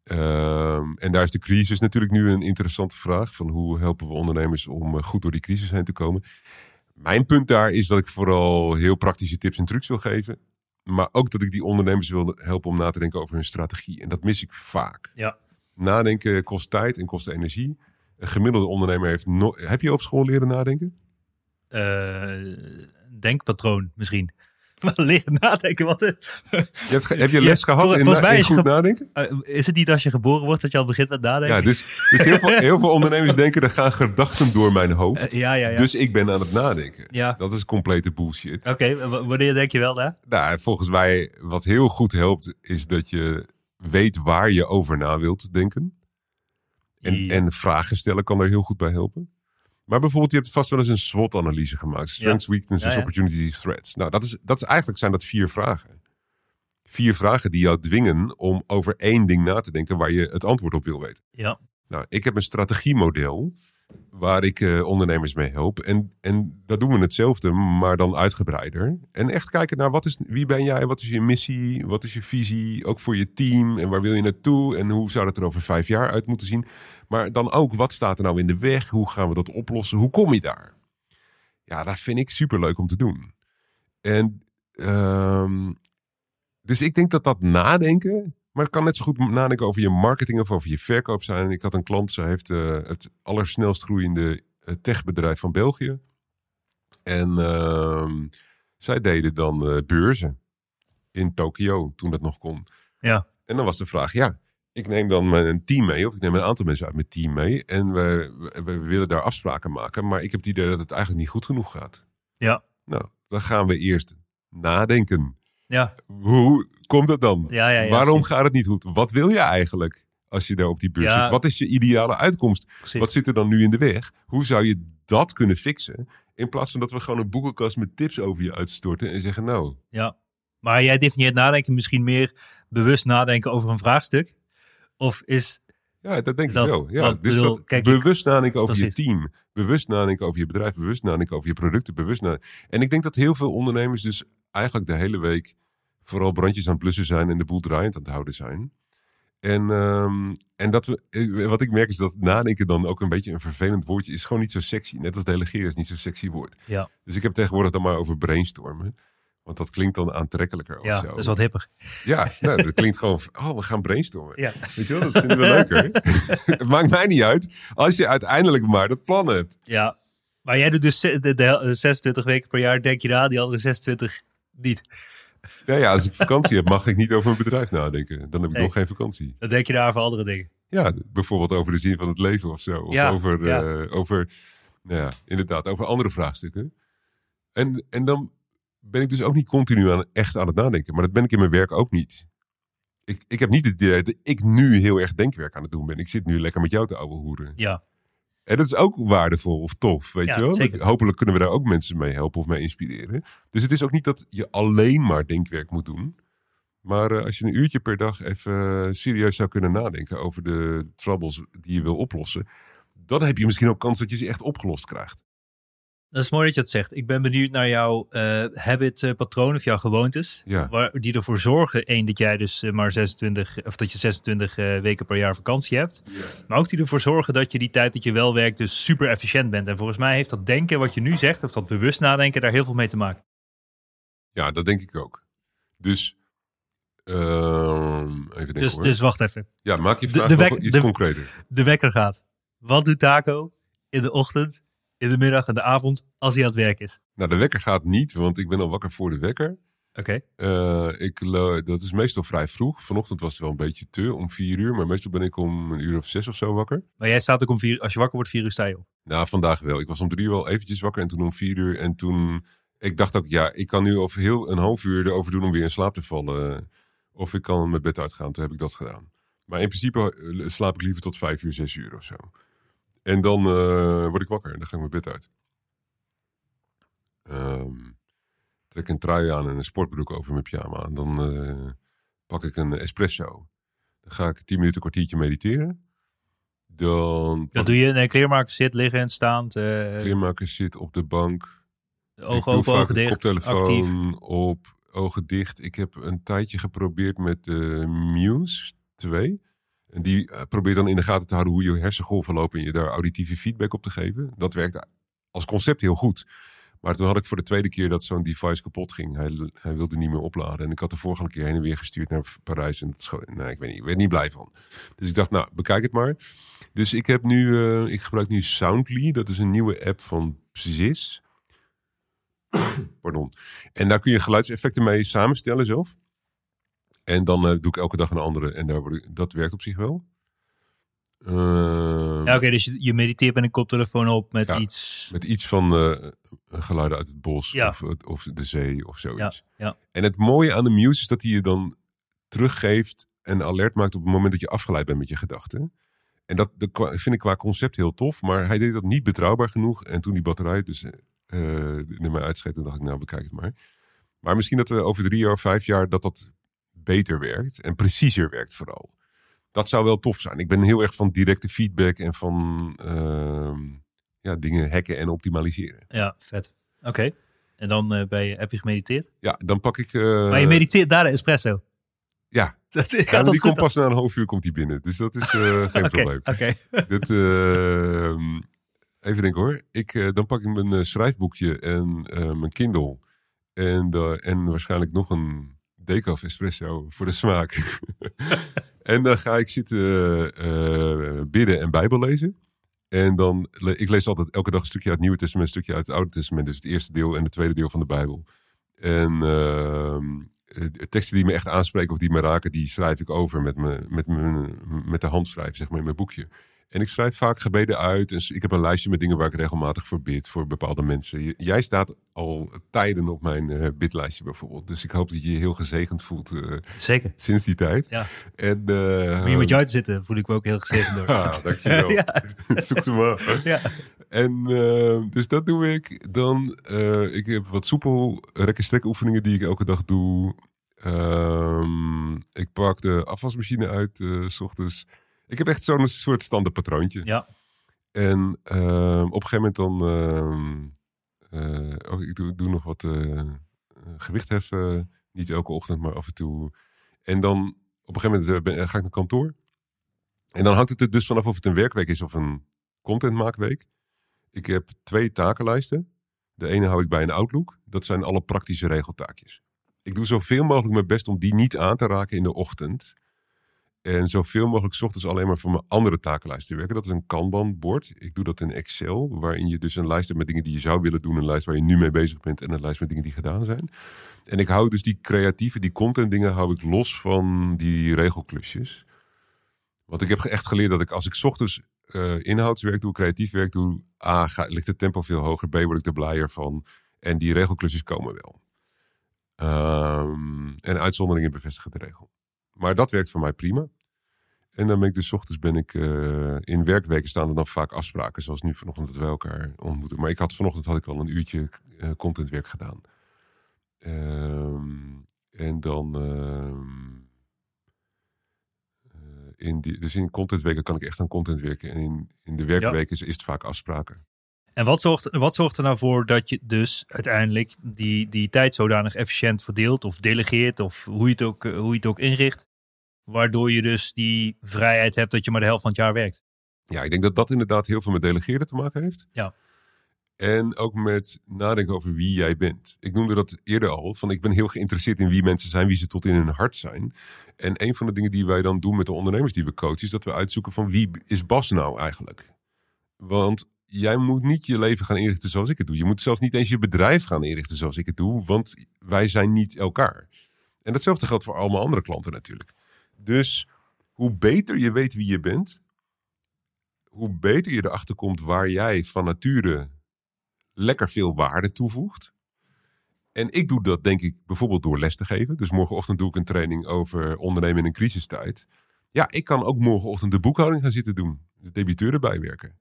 Ehm, en daar is de crisis natuurlijk nu een interessante vraag. Van hoe helpen we ondernemers om eh, goed door die crisis heen te komen. Mijn punt daar is dat ik vooral heel praktische tips en trucs wil geven. Maar ook dat ik die ondernemers wil helpen om na te denken over hun strategie. En dat mis ik vaak. Ja. Nadenken kost tijd en kost energie. Een gemiddelde ondernemer heeft... No heb je op school leren nadenken? eh, denkpatroon misschien. Maar leren nadenken, wat Je hebt heb je Ja, les gehad vol- in, volgens na- mij in is je goed nadenken? Eh, is het niet als je geboren wordt dat je al begint met nadenken? Ja, dus, dus heel, veel, heel veel ondernemers denken... er gaan gedachten door mijn hoofd. Eh, ja, ja. Dus ik ben aan het nadenken. ja. Dat is complete bullshit. Oké, wanneer denk je wel daar? Nou, volgens mij, wat heel goed helpt, is dat je weet waar je over na wilt denken. En, en vragen stellen kan er heel goed bij helpen. Maar bijvoorbeeld, je hebt vast wel eens een SWOT-analyse gemaakt. Strengths, weaknesses, Ja, ja. opportunities, threats. Nou, dat is, dat is eigenlijk zijn dat vier vragen. Vier vragen die jou dwingen om over één ding na te denken waar je het antwoord op wil weten. Ja. Nou, ik heb een strategiemodel. waar ik eh, ondernemers mee help. En, en dat doen we hetzelfde, maar dan uitgebreider. En echt kijken naar wat is, wie ben jij, wat is je missie, wat is je visie, ook voor je team en waar wil je naartoe en hoe zou dat er over vijf jaar uit moeten zien. Maar dan ook, wat staat er nou in de weg, hoe gaan we dat oplossen, hoe kom je daar? Ja, dat vind ik superleuk om te doen. En ehm, dus ik denk dat dat nadenken, maar het kan net zo goed nadenken over je marketing of over je verkoop zijn. Ik had een klant, zij heeft eh, het allersnelst groeiende eh, techbedrijf van België. En ehm, zij deden dan eh, beurzen in Tokio, toen dat nog kon. Ja. En dan was de vraag, ja, ik neem dan mijn team mee, of ik neem een aantal mensen uit mijn team mee. En we, we, we willen daar afspraken maken, maar ik heb het idee dat het eigenlijk niet goed genoeg gaat. Ja. Nou, dan gaan we eerst nadenken. Ja. Hoe komt het dan? Ja, ja, ja, Waarom precies. gaat het niet goed? Wat wil je eigenlijk als je daar op die beurs zit? Wat is je ideale uitkomst? Precies. Wat zit er dan nu in de weg? Hoe zou je dat kunnen fixen? In plaats van dat we gewoon een boekenkast met tips over je uitstorten en zeggen, nou, Ja. Maar jij definieert nadenken misschien meer bewust nadenken over een vraagstuk? Of is... ja, dat denk Dat- ik wel. Ja, dus bedoel, dat kijk, bewust nadenken over Precies. je team, bewust nadenken over je bedrijf, bewust nadenken over je producten, bewust nadenken. En ik denk dat heel veel ondernemers dus eigenlijk de hele week vooral brandjes aan het blussen zijn en de boel draaiend aan het houden zijn. En, ehm, en dat we, eh, wat ik merk is dat nadenken dan ook een beetje een vervelend woordje is. Gewoon niet zo sexy. Net als delegeren is niet zo'n sexy woord. Ja, Dus ik heb tegenwoordig dan maar over brainstormen. Want dat klinkt dan aantrekkelijker. of ja zo. dat is wat hipper. Ja, nou, dat klinkt gewoon. Oh, we gaan brainstormen. Ja. Weet je wel, dat vinden we leuker. Het maakt mij niet uit als je uiteindelijk maar dat plan hebt. Ja. Maar jij doet dus de, de, de 26 weken per jaar, denk je na, die andere 26 niet. Nou ja, als ik vakantie heb, mag ik niet over mijn bedrijf nadenken. Dan heb ik Nee. nog geen vakantie. Dan denk je daar over andere dingen. Ja, bijvoorbeeld over de zin van het leven of zo. Of Ja, over, ja. eh, over, nou ja, inderdaad, over andere vraagstukken. En, en dan ben ik dus ook niet continu aan, echt aan het nadenken. Maar dat ben ik in mijn werk ook niet. Ik, ik heb niet het idee dat ik nu heel erg denkwerk aan het doen ben. Ik zit nu lekker met jou te ouwe hoeren. Ja. En dat is ook waardevol of tof, weet Ja, je wel? zeker. Hopelijk kunnen we daar ook mensen mee helpen of mee inspireren. Dus het is ook niet dat je alleen maar denkwerk moet doen. Maar eh, als je een uurtje per dag even eh, serieus zou kunnen nadenken over de troubles die je wil oplossen, dan heb je misschien ook kans dat je ze echt opgelost krijgt. Dat is mooi dat je dat zegt. Ik ben benieuwd naar jouw eh habit eh, patroon of jouw gewoontes. Ja. Waar, die ervoor zorgen, één, dat jij dus eh, maar 26, of dat je 26 eh, weken per jaar vakantie hebt. Maar ook die ervoor zorgen dat je die tijd dat je wel werkt dus super efficiënt bent. En volgens mij heeft dat denken wat je nu zegt, of dat bewust nadenken, daar heel veel mee te maken. Ja, dat denk ik ook. Dus, ehm, even denken Dus, hoor. dus wacht even. ja, maak je de- vraag de nog wek- iets de- concreter. De wekker gaat. Wat doet Taco in de ochtend, in de middag en de avond als hij aan het werk is? Nou, de wekker gaat niet, want ik ben al wakker voor de wekker. Oké. Eh, ik, dat is meestal vrij vroeg. Vanochtend was het wel een beetje te, om vier uur. Maar meestal ben ik om een uur of zes of zo wakker. Maar jij staat ook om vier, als je wakker wordt, vier uur sta je op. Nou, vandaag wel. Ik was om drie uur wel eventjes wakker en toen om vier uur. En toen, ik dacht ook, ja, ik kan nu over heel een half uur erover doen om weer in slaap te vallen. Of ik kan mijn bed uitgaan. Toen heb ik dat gedaan. Maar in principe eh, slaap ik liever tot vijf uur, zes uur of zo. En dan eh, word ik wakker en dan ga ik mijn bed uit. Ehm, trek een trui aan en een sportbroek over mijn pyjama. En dan eh, pak ik een espresso. Dan ga ik tien minuten, een kwartiertje mediteren. Dan Dat doe je. Nee, kleermaker zit, liggend, staand, eh, Kleermaker zit op de bank. de ogen open, ogen dicht, actief. koptelefoon op, ogen dicht. Ik heb een tijdje geprobeerd met de Muse 2. En die eh, probeert dan in de gaten te houden hoe je hersengolven lopen en je daar auditieve feedback op te geven. Dat werkt als concept heel goed. Maar toen had ik voor de tweede keer dat zo'n device kapot ging. Hij, hij wilde niet meer opladen. En ik had de vorige keer heen en weer gestuurd naar Parijs. En dat nou, ik weet niet, ik werd niet blij van. Dus ik dacht, nou, bekijk het maar. Dus ik heb nu, eh, ik gebruik nu Soundly. Dat is een nieuwe app van Ziz. Pardon. En daar kun je geluidseffecten mee samenstellen zelf. En dan eh, doe ik elke dag een andere. En daar word ik, dat werkt op zich wel. Ehm, Ja, oké, dus je, je mediteert met een koptelefoon op met Ja, iets. Met iets van eh, geluiden uit het bos Ja. of, of de zee of zoiets. Ja, ja. En het mooie aan de Muse is dat hij je dan teruggeeft en alert maakt op het moment dat je afgeleid bent met je gedachten. En dat, vind ik qua concept heel tof, maar hij deed dat niet betrouwbaar genoeg. En toen die batterij dus eh naar mij uitscheet, toen dacht ik, nou bekijk het maar. Maar misschien dat we over drie jaar of vijf jaar dat dat beter werkt en preciezer werkt vooral. Dat zou wel tof zijn. Ik ben heel erg van directe feedback en van ehm, ja, dingen hacken en optimaliseren. Ja, vet. Oké. En dan eh, ben je, heb je gemediteerd? Ja, dan pak ik... eh, maar je mediteert daar de espresso? Ja, Dat, gaat die komt pas na een half uur komt die binnen. Dus dat is eh, geen probleem. Oké. Dit, ehm, even denken hoor. Ik, eh, dan pak ik mijn eh, schrijfboekje en eh, mijn Kindle. En, en waarschijnlijk nog een decaf espresso voor de smaak. en dan ga ik zitten eh, bidden en bijbel lezen. En dan, ik lees altijd elke dag een stukje uit het Nieuwe Testament, een stukje uit het Oude Testament. Dus het eerste deel en het tweede deel van de Bijbel. En de teksten die me echt aanspreken of die me raken, die schrijf ik over met, me, met, me, met de handschrijf, zeg maar, in mijn boekje. En ik schrijf vaak gebeden uit. Ik heb een lijstje met dingen waar ik regelmatig voor bid voor bepaalde mensen. Jij staat al tijden op mijn eh, bidlijstje bijvoorbeeld. Dus ik hoop dat je je heel gezegend voelt eh, Zeker. sinds die tijd. Ja. En, eh, Om hier met jou te zitten voel ik me ook heel gezegend door. Ah, dankjewel. ja, Zoek ze maar. ja. En eh, dus dat doe ik. Dan, eh, ik heb wat soepel rekken strek oefeningen die ik elke dag doe. Ehm, ik pak de afwasmachine uit eh, s ochtends. Ik heb echt zo'n soort standaard patroontje. ja. En ehm, op een gegeven moment dan... ehm, eh, oh, ik doe, doe nog wat eh, eh, gewicht heffen. Niet elke ochtend, maar af en toe. En dan op een gegeven moment ben- ga ik naar kantoor. En dan hangt het er dus vanaf of het een werkweek is of een contentmaakweek. Ik heb twee takenlijsten. De ene hou ik bij een Outlook. Dat zijn alle praktische regeltaakjes. Ik doe zoveel mogelijk mijn best om die niet aan te raken in de ochtend. En zoveel mogelijk ochtends alleen maar voor mijn andere takenlijst te werken. Dat is een Kanban-bord. Ik doe dat in Excel, waarin je dus een lijst hebt met dingen die je zou willen doen. Een lijst waar je nu mee bezig bent en een lijst met dingen die gedaan zijn. En ik hou dus die creatieve, die content dingen hou ik los van die regelklusjes. Want ik heb echt geleerd dat ik als ik ochtends eh, inhoudswerk doe, creatief werk doe, A, ligt het tempo veel hoger, B, word ik er blijer van. En die regelklusjes komen wel. Ehm, en uitzonderingen bevestigen de regel. Maar dat werkt voor mij prima. En dan ben ik dus ochtends ben ik eh, in werkweken staan er dan vaak afspraken, zoals nu vanochtend dat we elkaar ontmoeten. Maar ik had vanochtend had ik al een uurtje eh, contentwerk gedaan. Ehm, en dan ehm, eh, in die, dus in contentweken kan ik echt aan content werken. En in, in de werkweken is, is het vaak afspraken. En wat zorgt, wat zorgt er nou voor dat je dus uiteindelijk die, die tijd zodanig efficiënt verdeelt of delegeert of hoe je, het ook, hoe je het ook inricht, waardoor je dus die vrijheid hebt dat je maar de helft van het jaar werkt? Ja, ik denk dat dat inderdaad heel veel met delegeren te maken heeft. Ja. En ook met nadenken over wie jij bent. Ik noemde dat eerder al. Van ik ben heel geïnteresseerd in wie mensen zijn, wie ze tot in hun hart zijn. En een van de dingen die wij dan doen met de ondernemers die we coachen, is dat we uitzoeken van wie is Bas nou eigenlijk? Want jij moet niet je leven gaan inrichten zoals ik het doe. Je moet zelfs niet eens je bedrijf gaan inrichten zoals ik het doe, want wij zijn niet elkaar. En datzelfde geldt voor allemaal andere klanten natuurlijk. Dus hoe beter je weet wie je bent, hoe beter je erachter komt waar jij van nature lekker veel waarde toevoegt. En ik doe dat denk ik bijvoorbeeld door les te geven. Dus morgenochtend doe ik een training over ondernemen in een crisistijd. Ja, ik kan ook morgenochtend de boekhouding gaan zitten doen. De debiteuren bijwerken.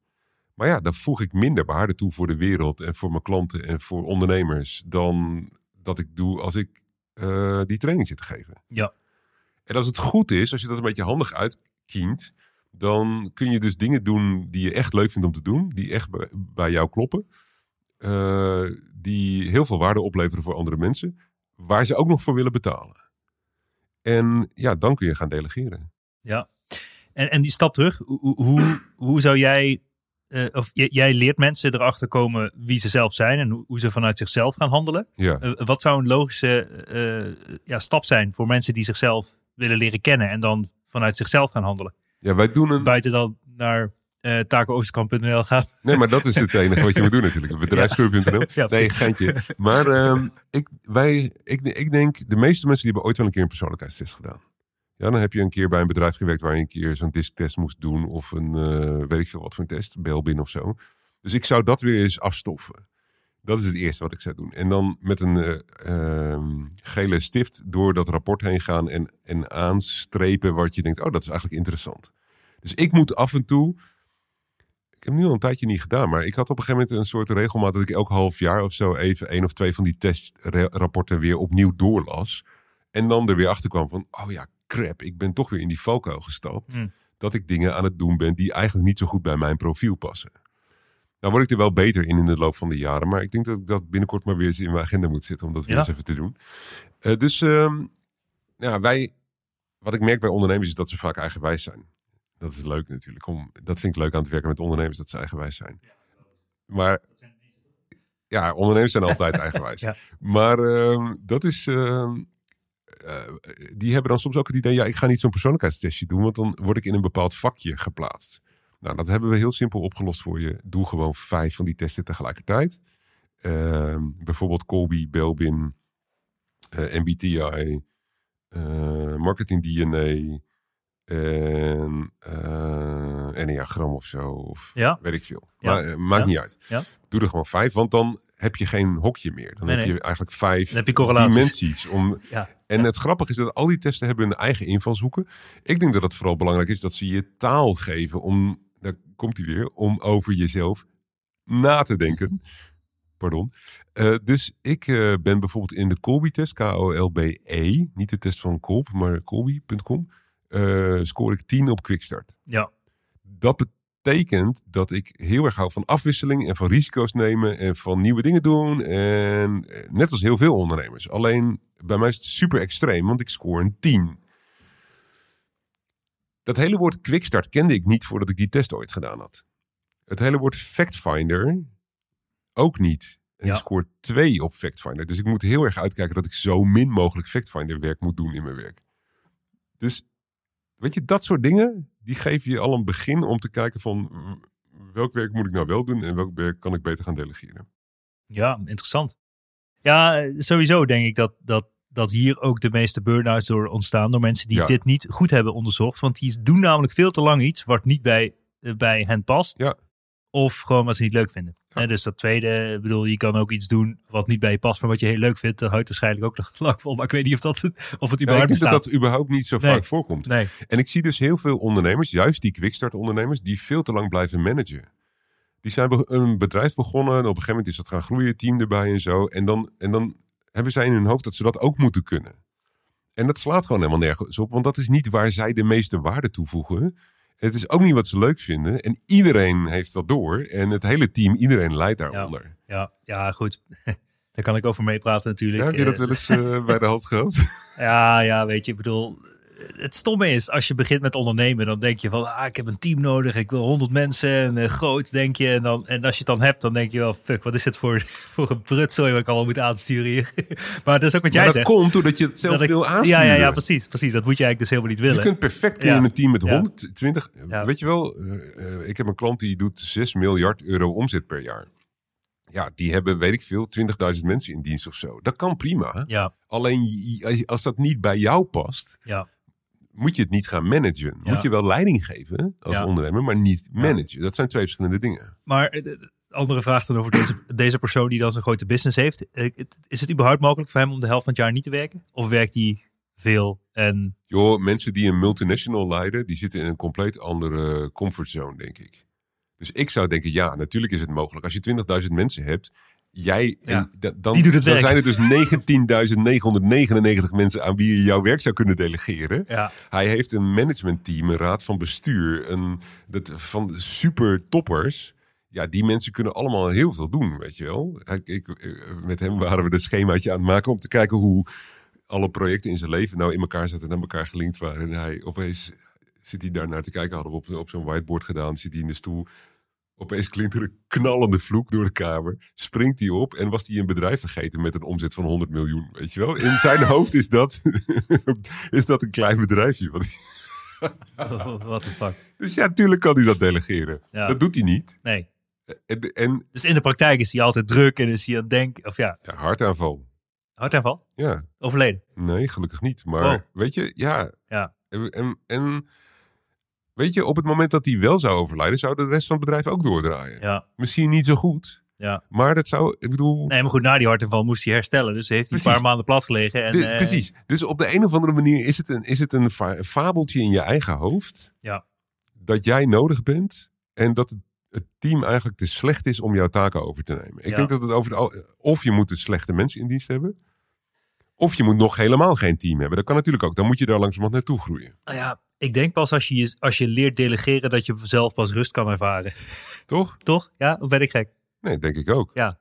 Maar ja, dan voeg ik minder waarde toe voor de wereld en voor mijn klanten en voor ondernemers dan dat ik doe als ik eh, die training zit te geven. Ja. En als het goed is, als je dat een beetje handig uitkient, dan kun je dus dingen doen die je echt leuk vindt om te doen, die echt bij, jou kloppen, eh, die heel veel waarde opleveren voor andere mensen, waar ze ook nog voor willen betalen. En ja, dan kun je gaan delegeren. Ja. En, en die stap terug, hoe, hoe, hoe zou jij, eh, of j- jij leert mensen erachter komen wie ze zelf zijn en hoe, hoe ze vanuit zichzelf gaan handelen. Ja. Eh, wat zou een logische ja, stap zijn voor mensen die zichzelf willen leren kennen en dan vanuit zichzelf gaan handelen? ja, wij doen een. Buiten dan naar eh tacooosterkamp.nl gaan. Nee, maar dat is het enige wat je moet doen natuurlijk. Bedrijfsgroep.nl. Ja, nee, geintje. Maar ehm, ik, wij, ik, ik denk, de meeste mensen die hebben ooit wel een keer een persoonlijkheidstest gedaan. Ja, dan heb je een keer bij een bedrijf gewerkt waar je een keer zo'n disktest moest doen. Of een, eh, weet ik veel wat voor een test, Belbin of zo. Dus ik zou dat weer eens afstoffen. Dat is het eerste wat ik zou doen. En dan met een eh, ehm, gele stift door dat rapport heen gaan en, en aanstrepen wat je denkt, oh, dat is eigenlijk interessant. Dus ik moet af en toe, ik heb nu al een tijdje niet gedaan, maar ik had op een gegeven moment een soort regelmaat dat ik elk half jaar of zo even één of twee van die testrapporten weer opnieuw doorlas. En dan er weer achter kwam van, oh ja, crap, ik ben toch weer in die valkuil gestapt. Mm. Dat ik dingen aan het doen ben die eigenlijk niet zo goed bij mijn profiel passen. Nou word ik er wel beter in in de loop van de jaren. Maar ik denk dat ik dat binnenkort maar weer eens in mijn agenda moet zetten. Om dat weer Ja. eens even te doen. Eh, dus ehm, ja, wij, wat ik merk bij ondernemers is dat ze vaak eigenwijs zijn. Dat is leuk natuurlijk. Om, dat vind ik leuk aan het werken met ondernemers, dat ze eigenwijs zijn. Maar ja, ondernemers zijn altijd eigenwijs. Ja. Maar ehm, dat is... ehm, eh, die hebben dan soms ook het idee, ja, ik ga niet zo'n persoonlijkheidstestje doen, want dan word ik in een bepaald vakje geplaatst. Nou, dat hebben we heel simpel opgelost voor je. Doe gewoon vijf van die testen tegelijkertijd. Ehm, bijvoorbeeld Colby, Belbin, eh, MBTI, eh, Marketing DNA en uh, Enneagram of zo. Of Ja. weet ik veel. Ja. Maar, eh, maakt Ja. niet uit. Doe er gewoon vijf, want dan heb je geen hokje meer. Dan Nee, heb nee. je eigenlijk vijf heb je dimensies. Om, Ja. en het grappige is dat al die testen hebben hun eigen invalshoeken. Ik denk dat het vooral belangrijk is dat ze je taal geven om, komt hij weer, om over jezelf na te denken. Pardon. Eh, dus ik eh, ben bijvoorbeeld in de Colby-test, K-O-L-B-E, niet de test van Kolb, maar Colby.com, eh scoor ik 10 op Quickstart. Ja. Dat betekent dat ik heel erg hou van afwisseling en van risico's nemen en van nieuwe dingen doen. En net als heel veel ondernemers. Alleen bij mij is het super extreem, want ik scoor een 10. Dat hele woord quickstart kende ik niet voordat ik die test ooit gedaan had. Het hele woord factfinder ook niet. En Ja. ik scoor 2 op factfinder. Dus ik moet heel erg uitkijken dat ik zo min mogelijk factfinder werk moet doen in mijn werk. Dus weet je, dat soort dingen, die geven je al een begin om te kijken van welk werk moet ik nou wel doen en welk werk kan ik beter gaan delegeren. Ja, interessant. Ja, eh, sowieso denk ik dat, dat, dat hier ook de meeste burn-outs door ontstaan. Door mensen die Ja. dit niet goed hebben onderzocht. Want die doen namelijk veel te lang iets wat niet bij, eh, bij hen past. Ja. Of gewoon wat ze niet leuk vinden. Ja. Dus dat tweede, ik bedoel, je kan ook iets doen wat niet bij je past, maar wat je heel leuk vindt. Dat houdt waarschijnlijk ook nog lang vol. Maar ik weet niet of, dat, of het ik überhaupt denk dat dat überhaupt niet zo Nee. vaak voorkomt. Nee, En ik zie dus heel veel ondernemers, juist die quickstart ondernemers, die veel te lang blijven managen. Die zijn een bedrijf begonnen en op een gegeven moment is dat gaan groeien, team erbij en zo. En dan, en dan hebben zij in hun hoofd dat ze dat ook moeten kunnen. En dat slaat gewoon helemaal nergens op, want dat is niet waar zij de meeste waarde toevoegen. Het is ook niet wat ze leuk vinden. En iedereen heeft dat door. En het hele team, iedereen leidt daaronder. ja, ja, goed. Daar kan ik over meepraten natuurlijk. Ja, heb je dat Eh, wel eens eh, bij de hand gehad? Ja, ja, weet je, ik bedoel, het stomme is, als je begint met ondernemen, dan denk je van, ah, ik heb een team nodig, ik wil 100 mensen en eh, groot, denk je. En, dan, en als je het dan hebt, dan denk je wel, fuck, wat is dit voor, voor een prutzooi wat ik allemaal moet aansturen hier. maar dat is ook wat jij maar dat zegt. komt doordat je het zelf ik- wil ja, aansturen. ja, ja, precies, precies. Dat moet je eigenlijk dus helemaal niet Je willen. kunt perfect Ja. een team met Ja. 120. Ja. Weet je wel, eh, eh, ik heb een klant die doet 6 miljard euro omzet per jaar. Ja, die hebben, weet ik veel, 20.000 mensen in dienst of zo. Dat kan prima. Ja, Alleen je- als dat niet bij jou past, ja, moet je het niet gaan managen. Ja. Moet je wel leiding geven als Ja. ondernemer, maar niet managen. Dat zijn twee verschillende dingen. maar eh, de- de andere vraag dan over deze, deze persoon die dan zo'n grote business heeft. Eh, Is het überhaupt mogelijk voor hem om de helft van het jaar niet te werken? Of werkt hij veel en... Joh, mensen die een multinational leiden, die zitten in een compleet andere comfortzone, denk ik. Dus ik zou denken, ja, natuurlijk is het mogelijk. Als je 20.000 mensen hebt, jij, Ja, en da- dan, die doet het dan werk. zijn er dus 19.999 mensen aan wie je jouw werk zou kunnen delegeren. Ja, Hij heeft een managementteam, een raad van bestuur, een, dat, van super toppers. Ja, die mensen kunnen allemaal heel veel doen, weet je wel. Hij- Ik, eh, met hem waren we een schemaatje aan het maken om te kijken hoe alle projecten in zijn leven nou in elkaar zaten en aan elkaar gelinkt waren. En hij opeens zit hij daar naar te kijken, hadden we op, op zo'n whiteboard gedaan, zit hij in de stoel. Opeens klinkt er een knallende vloek door de kamer. Springt hij op en was hij een bedrijf vergeten met een omzet van 100 miljoen. Weet je wel? In zijn hoofd is dat, is dat een klein bedrijfje. Wat wat een fuck. dus ja, tuurlijk kan hij dat delegeren. Ja. Dat doet hij niet. Nee. En, en Dus in de praktijk is hij altijd druk en is hij aan het denken, of ja, ja, hartaanval. hartaanval, Ja, overleden. nee, gelukkig niet. Maar Wow. weet je, ja. Ja. En, en, en weet je, op het moment dat hij wel zou overlijden, zou de rest van het bedrijf ook doordraaien. Ja, Misschien niet zo goed, ja. maar dat zou, ik bedoel... Nee, maar goed, na die hartaanval moest hij herstellen. Dus heeft hij een paar maanden plat gelegen. En, eh, precies. Dus op de een of andere manier is het een, is het een fa- fabeltje in je eigen hoofd. Ja. Dat jij nodig bent en dat het, het team eigenlijk te slecht is om jouw taken over te nemen. Ik Ja. denk dat het over de, of je moet dus slechte mensen in dienst hebben. Of je moet nog helemaal geen team hebben. Dat kan natuurlijk ook. Dan moet je daar langzamerhand naartoe groeien. Nou ja, ik denk pas als je, als je leert delegeren dat je zelf pas rust kan ervaren. Toch? Toch? Ja, of ben ik gek? Nee, denk ik ook. Ja.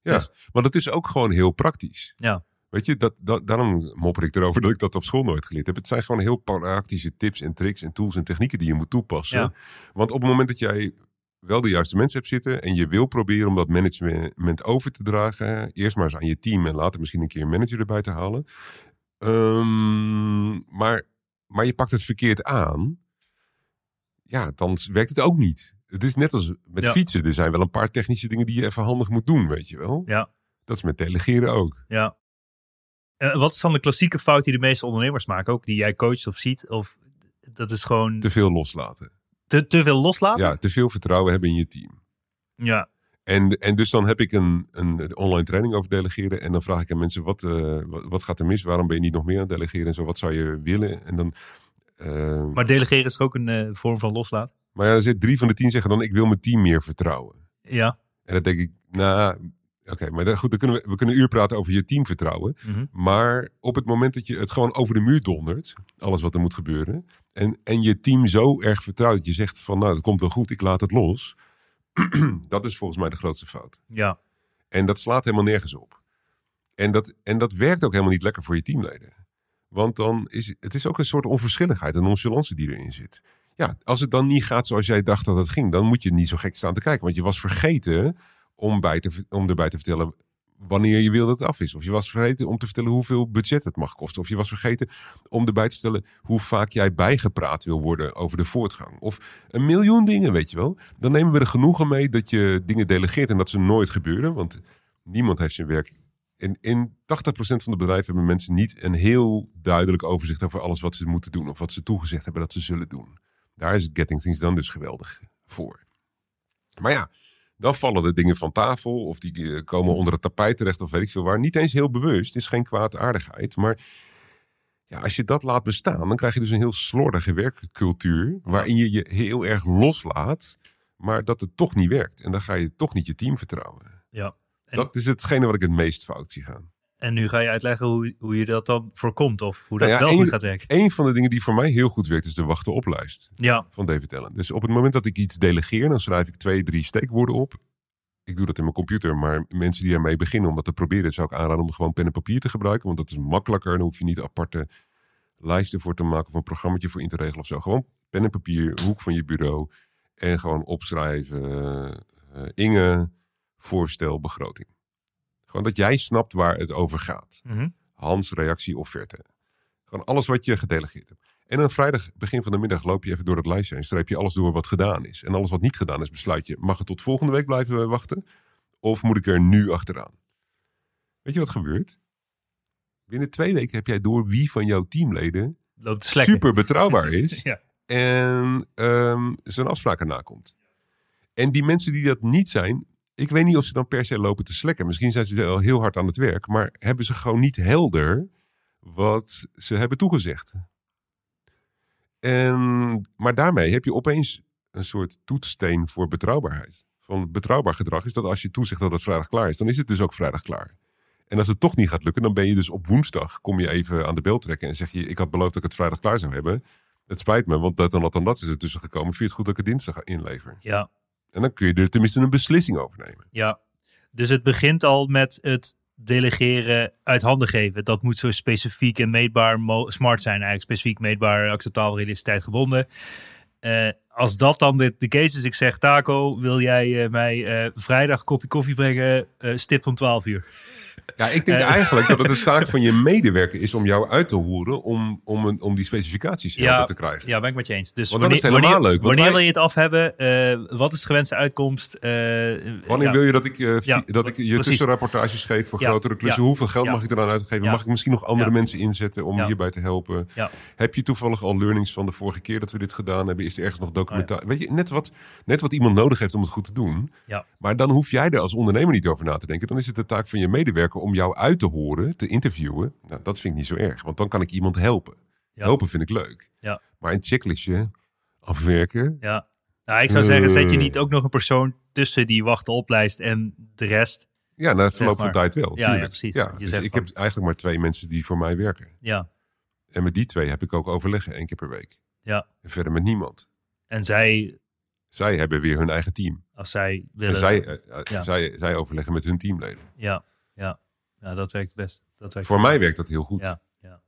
Ja, Dus- want het is ook gewoon heel praktisch. Ja. Weet je, dat, dat, daarom mopper ik erover dat ik dat op school nooit geleerd heb. Het zijn gewoon heel praktische tips en tricks en tools en technieken die je moet toepassen. Ja. Want op het moment dat jij wel de juiste mensen hebt zitten en je wil proberen om dat management over te dragen, eerst maar eens aan je team en later misschien een keer een manager erbij te halen. Ehm, maar, maar je pakt het verkeerd aan, ja, dan werkt het ook niet. Het is net als met Ja. fietsen. Er zijn wel een paar technische dingen die je even handig moet doen, weet je wel. Ja. Dat is met delegeren ook. Ja. Eh, wat is dan de klassieke fout die de meeste ondernemers maken? Ook die jij coacht of ziet? Of dat is gewoon Te veel loslaten. te, te veel loslaten? Ja, te veel vertrouwen hebben in je team. Ja. En, en dus dan heb ik een, een online training over delegeren. En dan vraag ik aan mensen, wat, eh, wat, wat gaat er mis? Waarom ben je niet nog meer aan het delegeren? En zo, wat zou je willen? En dan... eh, maar, Maar delegeren is toch ook een eh, vorm van loslaten? ja, dan zit drie van de tien zeggen dan, ik wil mijn team meer vertrouwen. Ja. En dan denk ik, nou, oké, maar dan, goed, dan kunnen we, we kunnen een uur praten over je team vertrouwen. Mhm. Maar op het moment dat je het gewoon over de muur dondert, alles wat er moet gebeuren, en, en je team zo erg vertrouwt, dat je zegt van, nou, dat komt wel goed, ik laat het los. dat is volgens mij de grootste fout. Ja. En dat slaat helemaal nergens op. En dat, en dat werkt ook helemaal niet lekker voor je teamleden. Want dan is het is ook een soort onverschilligheid, een nonchalance die erin zit. Ja, als het dan niet gaat zoals jij dacht dat het ging, dan moet je niet zo gek staan te kijken. Want je was vergeten om, bij te, om erbij te vertellen wanneer je wil dat het af is. Of je was vergeten om te vertellen hoeveel budget het mag kosten. Of je was vergeten om erbij te vertellen hoe vaak jij bijgepraat wil worden over de voortgang. Of een miljoen dingen, weet je wel. Dan nemen we er genoegen mee dat je dingen delegeert en dat ze nooit gebeuren. Want niemand heeft zijn werk. In, in 80% van de bedrijven hebben mensen niet een heel duidelijk overzicht over alles wat ze moeten doen. Of wat ze toegezegd hebben dat ze zullen doen. Daar is Getting Things Done dus geweldig voor. Maar ja, dan vallen de dingen van tafel of die eh, komen onder het tapijt terecht of weet ik veel waar. Niet eens heel bewust, het is geen kwaadaardigheid. Maar ja, als je dat laat bestaan, dan krijg je dus een heel slordige werkcultuur. Waarin je je heel erg loslaat, maar dat het toch niet werkt. En dan ga je toch niet je team vertrouwen. Ja. En- Dat is hetgene wat ik het meest fout zie gaan. En nu ga je uitleggen hoe, hoe je dat dan voorkomt. Of hoe dat Nou ja, wel goed gaat werken. Een van de dingen die voor mij heel goed werkt, is de wachten oplijst. Ja. van David Allen. Dus op het moment dat ik iets delegeer, dan schrijf ik twee, drie steekwoorden op. Ik doe dat in mijn computer, maar mensen die ermee beginnen om dat te proberen, zou ik aanraden om gewoon pen en papier te gebruiken. Want dat is makkelijker. Dan hoef je niet aparte lijsten voor te maken of een programmaatje voor in te regelen of zo. Gewoon pen en papier, hoek van je bureau. En gewoon opschrijven. eh, Inge, voorstel, begroting. Gewoon dat jij snapt waar het over gaat. Mhm. Hans, reactie, offerte. Gewoon alles wat je gedelegeerd hebt. En dan vrijdag, begin van de middag, loop je even door het lijstje en streep je alles door wat gedaan is. En alles wat niet gedaan is, besluit je, mag het tot volgende week blijven wachten? Of moet ik er nu achteraan? Weet je wat gebeurt? Binnen twee weken heb jij door wie van jouw teamleden super betrouwbaar is Ja. en ehm, zijn afspraken nakomt. En die mensen die dat niet zijn, ik weet niet of ze dan per se lopen te slekken. Misschien zijn ze wel heel hard aan het werk, maar hebben ze gewoon niet helder wat ze hebben toegezegd. En, maar daarmee heb je opeens een soort toetssteen voor betrouwbaarheid. Van betrouwbaar gedrag is dat als je toezegt dat het vrijdag klaar is, dan is het dus ook vrijdag klaar. En als het toch niet gaat lukken, dan ben je dus op woensdag, kom je even aan de bel trekken en zeg je, ik had beloofd dat ik het vrijdag klaar zou hebben. Het spijt me, want dat en dat en dat is er tussen gekomen. Vind je het goed dat ik het dinsdag inlever? Ja. En dan kun je er tenminste een beslissing over nemen. Ja, dus het begint al met het delegeren uit handen geven. Dat moet zo specifiek en meetbaar smart zijn. Eigenlijk specifiek, meetbaar, acceptabel, realiteit gebonden. Eh, als dat dan de, de case is, ik zeg Taco, wil jij eh, mij eh, vrijdag kopje koffie brengen, stipt om 12 uur. Ja, ik denk Eh. eigenlijk dat het de taak van je medewerker is om jou uit te horen om, om, een, om die specificaties Ja, te krijgen. Ja, ben ik met je eens. Dus Want dan is wanneer, helemaal wanneer, leuk, wanneer wij- wil je het af hebben? Eh, wat is de gewenste uitkomst? Eh, Wanneer ja. wil je dat ik, Ja, dat ik je precies. tussenrapportages geef voor grotere klussen? Hoeveel geld mag ik eraan uitgeven? Mag ik misschien nog andere mensen inzetten om hierbij te helpen? Heb je toevallig al learnings van de vorige keer dat we dit gedaan hebben? Is er ergens nog documentatie? Weet je, net wat, net wat iemand nodig heeft om het goed te doen. Ja. Maar dan hoef jij er als ondernemer niet over na te denken. Dan is het de taak van je medewerker om jou uit te horen, te interviewen. Nou, dat vind ik niet zo erg, want dan kan ik iemand helpen. Ja. Helpen vind ik leuk. Ja. Maar een checklistje afwerken. Ja. Nou, ik zou zeggen, zet je Eh. niet ook nog een persoon tussen die wachten oplijst en de rest? Ja, na verloop maar. van tijd wel. Ja, ja, precies. Ja, dus ik van- heb eigenlijk maar twee mensen die voor mij werken. Ja, En met die twee heb ik ook overleggen één keer per week. ja. En verder met niemand. En zij, Zij hebben weer hun eigen team. als zij willen... En zij, eh, eh, ja. zij, zij overleggen met hun teamleden. Ja, ja. dat werkt best. Dat werkt Voor mij werkt dat heel goed. Ja, ja.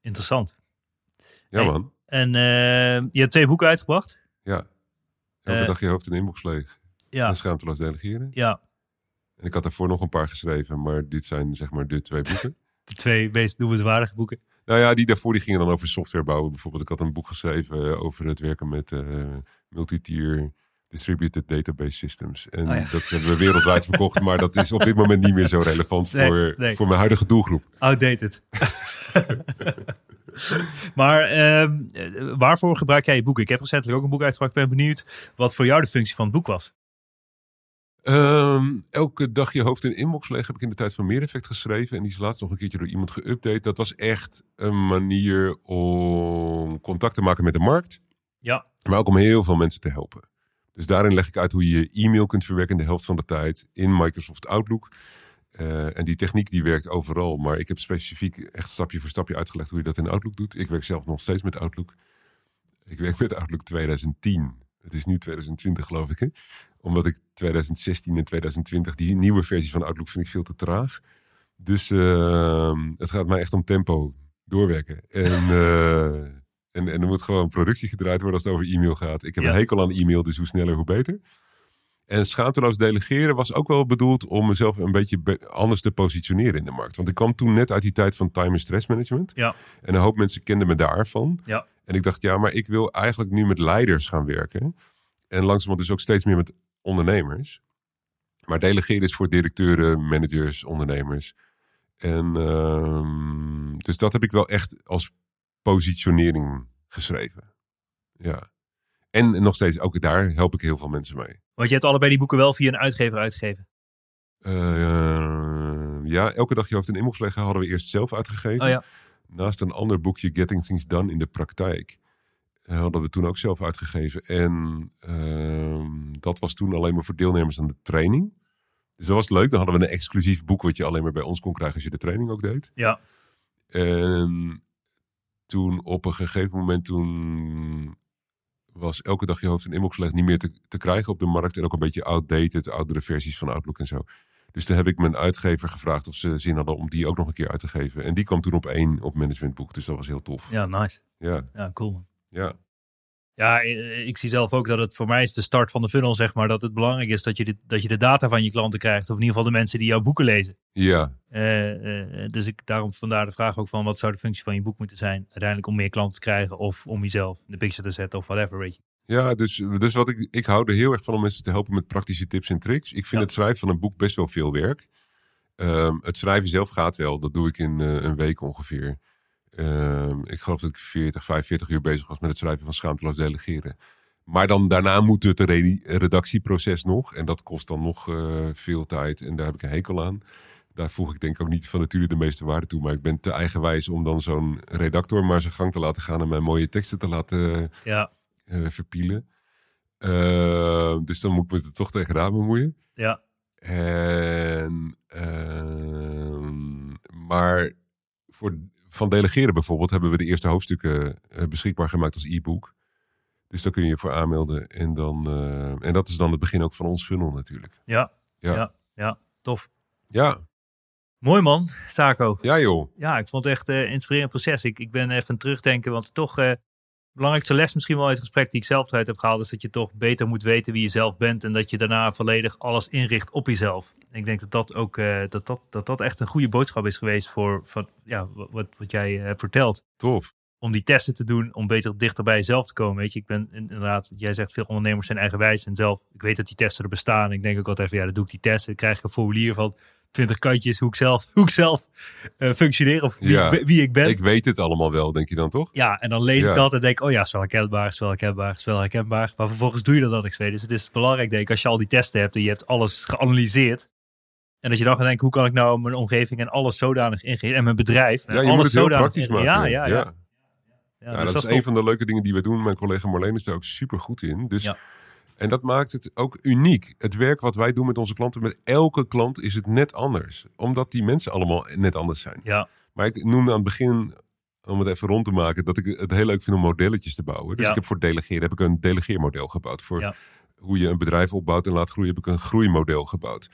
Interessant. Ja, Hey. man. En eh, je hebt twee boeken uitgebracht. Ja. Elke Eh, dag je hoofd en inbox leeg. Ja, En schaamteloos delegeren. ja. En ik had daarvoor nog een paar geschreven. Maar dit zijn zeg maar de twee boeken. De twee meest noemenswaardige boeken. nou ja, die daarvoor die gingen dan over software bouwen. Bijvoorbeeld ik had een boek geschreven eh, over het werken met multi-tier distributed database systems. En Oh ja. dat hebben we wereldwijd verkocht. Maar dat is op dit moment niet meer zo relevant Nee, voor, nee. voor mijn huidige doelgroep. Outdated. maar ehm, eh, waarvoor gebruik jij je boeken? Ik heb recentelijk ook een boek uitgebracht. Ik ben benieuwd wat voor jou de functie van het boek was. Ehm, elke dag je hoofd in inbox leeg heb ik in de tijd van meer effect geschreven. En die is laatst nog een keertje door iemand geüpdate. Dat was echt een manier om contact te maken met de markt. Ja. Maar ook om heel veel mensen te helpen. Dus daarin leg ik uit hoe je je e-mail kunt verwerken de helft van de tijd in Microsoft Outlook. Eh, en die techniek die werkt overal. Maar ik heb specifiek echt stapje voor stapje uitgelegd hoe je dat in Outlook doet. Ik werk zelf nog steeds met Outlook. Ik werk met Outlook 2010. Het is nu 2020 geloof ik. Hè? Omdat ik 2016 en 2020, die nieuwe versie van Outlook vind ik veel te traag. Dus eh, het gaat mij echt om tempo doorwerken. En, eh, en, en er moet gewoon productie gedraaid worden als het over e-mail gaat. Ik heb Ja. een hekel aan e-mail, dus hoe sneller hoe beter. En schaamteloos delegeren was ook wel bedoeld om mezelf een beetje be- anders te positioneren in de markt. Want ik kwam toen net uit die tijd van time en stress management. Ja. En een hoop mensen kenden me daarvan. Ja. En ik dacht, ja, maar ik wil eigenlijk nu met leiders gaan werken. En langzamerhand dus ook steeds meer met ondernemers. Maar delegeren is voor directeuren, managers, ondernemers. En ehm, dus dat heb ik wel echt als positionering geschreven. Ja. En nog steeds, ook daar help ik heel veel mensen mee. Want je hebt allebei die boeken wel via een uitgever uitgegeven. Eh, ja, elke dag je hoofd in inbox leggen hadden we eerst zelf uitgegeven. Oh ja. Naast een ander boekje Getting Things Done in de praktijk. eh, hadden we toen ook zelf uitgegeven. En ehm, dat was toen alleen maar voor deelnemers aan de training. Dus dat was leuk. Dan hadden we een exclusief boek wat je alleen maar bij ons kon krijgen als je de training ook deed. Ja. En toen op een gegeven moment toen was elke dag je hoofd in inbox gelegd niet meer te, te krijgen op de markt. En ook een beetje outdated, oudere versies van Outlook en zo. Dus toen heb ik mijn uitgever gevraagd of ze zin hadden om die ook nog een keer uit te geven. En die kwam toen op één op managementboek. Dus dat was heel tof. Ja, nice. Ja, Ja, cool. ja. Ja, ik zie zelf ook dat het voor mij is de start van de funnel, zeg maar, dat het belangrijk is dat je de, dat je de data van je klanten krijgt. Of in ieder geval de mensen die jouw boeken lezen. Ja, Eh, eh, dus ik, daarom vandaar de vraag ook van wat zou de functie van je boek moeten zijn? Uiteindelijk om meer klanten te krijgen of om jezelf in de picture te zetten of whatever, weet je. ja dus, dus wat ik, ik hou er heel erg van om mensen te helpen met praktische tips en tricks. Ik vind Ja. het schrijven van een boek best wel veel werk. Ehm, het schrijven zelf gaat wel. Dat doe ik in eh, een week ongeveer. Ehm, ik geloof dat ik 40, 45 uur bezig was met het schrijven van schaamteloos delegeren. Maar dan daarna moet het re- redactieproces nog. En dat kost dan nog eh, veel tijd. En daar heb ik een hekel aan. Daar voeg ik denk ik ook niet van nature de meeste waarde toe. Maar ik ben te eigenwijs om dan zo'n redactor maar zijn gang te laten gaan. En mijn mooie teksten te laten Ja, eh, verpielen. Ehm, dus dan moet ik me er toch tegenaan bemoeien. ja, En, ehm, maar voor, van delegeren bijvoorbeeld hebben we de eerste hoofdstukken eh, beschikbaar gemaakt als e-book. Dus daar kun je je voor aanmelden. En, dan, eh, en dat is dan het begin ook van ons funnel natuurlijk. ja, Ja. ja, ja, tof. Ja, Mooi man, Taco. ja joh. Ja, ik vond het echt een inspirerend proces. Ik, ik ben even terugdenken, want toch eh belangrijkste les misschien wel uit het gesprek die ik zelf eruit heb gehaald, is dat je toch beter moet weten wie je zelf bent en dat je daarna volledig alles inricht op jezelf. Ik denk dat dat ook eh, dat, dat, dat, dat echt een goede boodschap is geweest voor van, ja, wat, wat jij eh, hebt verteld. Tof. Om die testen te doen, om beter dichter bij jezelf te komen. Weet je, ik ben inderdaad, jij zegt veel ondernemers zijn eigenwijs en zelf, ik weet dat die testen er bestaan. Ik denk ook altijd van ja, dan doe ik die testen, dan krijg ik een formulier van 20 kantjes hoe ik zelf, hoe ik zelf eh, functioneer of wie, Ja. ik ben- wie ik ben. Ik weet het allemaal wel, denk je dan toch? Ja, en dan lees Ja. ik dat en denk ik, oh ja, is wel herkenbaar, is wel herkenbaar, is wel herkenbaar. Maar vervolgens doe je dat dan niks mee. Dus het is belangrijk, denk ik, als je al die testen hebt en je hebt alles geanalyseerd. En dat je dan gaat denken, hoe kan ik nou mijn omgeving en alles zodanig inrichten. En mijn bedrijf. En Ja, je alles moet het heel praktisch maken. Ja, ja, ja. ja. Ja, Ja, dus dat, is een van de leuke dingen die we doen. Mijn collega Marleen is daar ook super goed in. Dus Ja. En dat maakt het ook uniek. Het werk wat wij doen met onze klanten, met elke klant is het net anders. Omdat die mensen allemaal net anders zijn. Ja, Maar ik noemde aan het begin, om het even rond te maken, dat ik het heel leuk vind om modelletjes te bouwen. Dus Ja. ik heb voor delegeren heb ik een delegeermodel gebouwd. Voor Ja. hoe je een bedrijf opbouwt en laat groeien, heb ik een groeimodel gebouwd.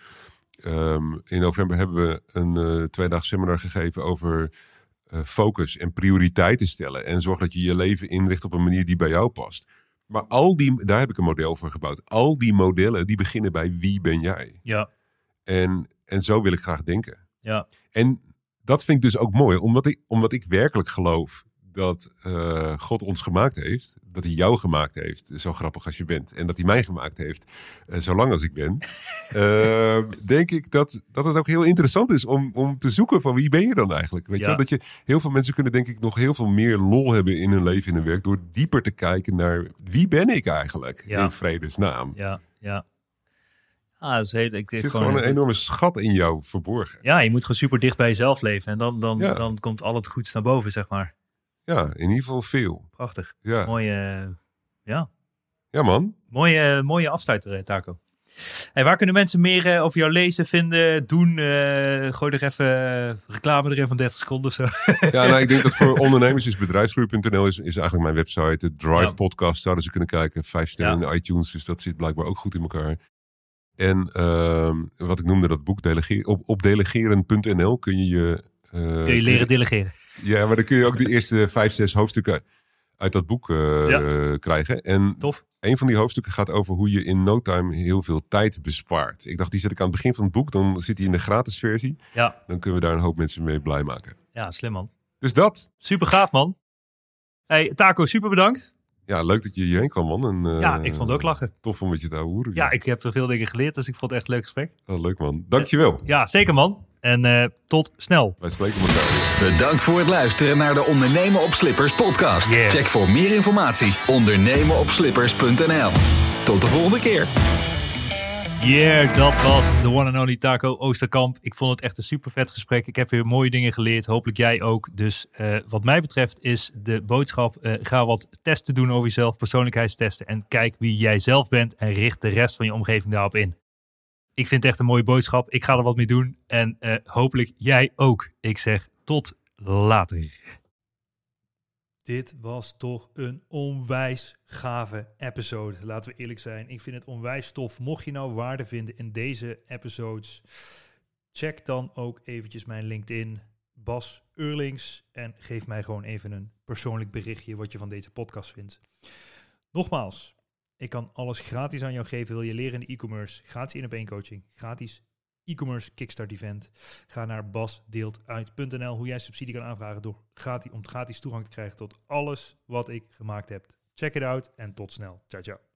Ehm, in november hebben we een eh tweedaagse seminar gegeven over eh, focus en prioriteiten stellen. En zorg dat je je leven inricht op een manier die bij jou past. Maar al die, daar heb ik een model voor gebouwd. Al die modellen die beginnen bij wie ben jij? ja, En, en zo wil ik graag denken. ja. En dat vind ik dus ook mooi, omdat ik, omdat ik werkelijk geloof dat eh, God ons gemaakt heeft. Dat hij jou gemaakt heeft, zo grappig als je bent. En dat hij mij gemaakt heeft, eh, zolang als ik ben. Eh, denk ik dat, dat het ook heel interessant is om, om te zoeken van wie ben je dan eigenlijk. Weet je wel? Dat je, heel veel mensen kunnen denk ik nog heel veel meer lol hebben in hun leven, in hun werk. Door dieper te kijken naar wie ben ik eigenlijk Ja. in vredesnaam. Ja, ja. Ah, dat is heel, ik, ik zit gewoon, gewoon een enorme schat in jou verborgen. Ja, je moet gewoon super dicht bij jezelf leven. En dan, dan, Ja. dan komt al het goeds naar boven, zeg maar. Ja, in ieder geval veel. Prachtig. Ja, Mooie, eh, ja. ja man. mooie, mooie afsluiter, eh, Taco. Hey, waar kunnen mensen meer eh, over jou lezen, vinden, doen? Eh, gooi er even eh, reclame erin van 30 seconden of zo. Ja, nou, ik denk dat voor ondernemers is bedrijfsgroei.nl is, is eigenlijk mijn website. De Drive Ja. podcast zouden ze kunnen kijken. Vijf sterren in iTunes, dus dat zit blijkbaar ook goed in elkaar. En ehm, wat ik noemde, dat boek delegeer, op, op delegeren.nl kun je je... eh, Kun je leren delegeren. Ja, maar dan kun je ook de eerste vijf, zes hoofdstukken uit dat boek eh, Ja. krijgen. En Tof. een van die hoofdstukken gaat over hoe je in no time heel veel tijd bespaart. Ik dacht, die zet ik aan het begin van het boek. Dan zit hij in de gratis versie. Ja, Dan kunnen we daar een hoop mensen mee blij maken. ja, slim man. Dus dat. Super gaaf man. Hey, Taco, super bedankt. Ja, leuk dat je hierheen kwam, man. En, eh, ja, ik vond het ook lachen. Tof om met je te horen. Ja, ik heb er veel dingen geleerd, dus ik vond het echt een leuk gesprek. leuk, man. Dankjewel. Ja, zeker man. En eh, tot snel. Wij spreken elkaar weer. Bedankt voor het luisteren naar de Ondernemen op Slippers podcast. Yeah. Check voor meer informatie ondernemenopslippers.nl. Tot de volgende keer. Yeah, dat was de one and only Taco Oosterkamp. Ik vond het echt een super vet gesprek. Ik heb weer mooie dingen geleerd. Hopelijk jij ook. Dus eh, wat mij betreft is de boodschap: eh, ga wat testen doen over jezelf, persoonlijkheidstesten. En kijk wie jij zelf bent en richt de rest van je omgeving daarop in. Ik vind het echt een mooie boodschap. Ik ga er wat mee doen. En eh, hopelijk jij ook. Ik zeg tot later. Dit was toch een onwijs gave episode. Laten we eerlijk zijn. Ik vind het onwijs tof. Mocht je nou waarde vinden in deze episodes, check dan ook eventjes mijn LinkedIn, Bas Eurlings. En geef mij gewoon even een persoonlijk berichtje wat je van deze podcast vindt. Nogmaals, ik kan alles gratis aan jou geven. Wil je leren in de e-commerce? Gratis in op één coaching. Gratis e-commerce kickstart event. Ga naar basdeeltuit.nl hoe jij subsidie kan aanvragen door gratis, om gratis toegang te krijgen tot alles wat ik gemaakt heb. Check it out en tot snel. Ciao, ciao.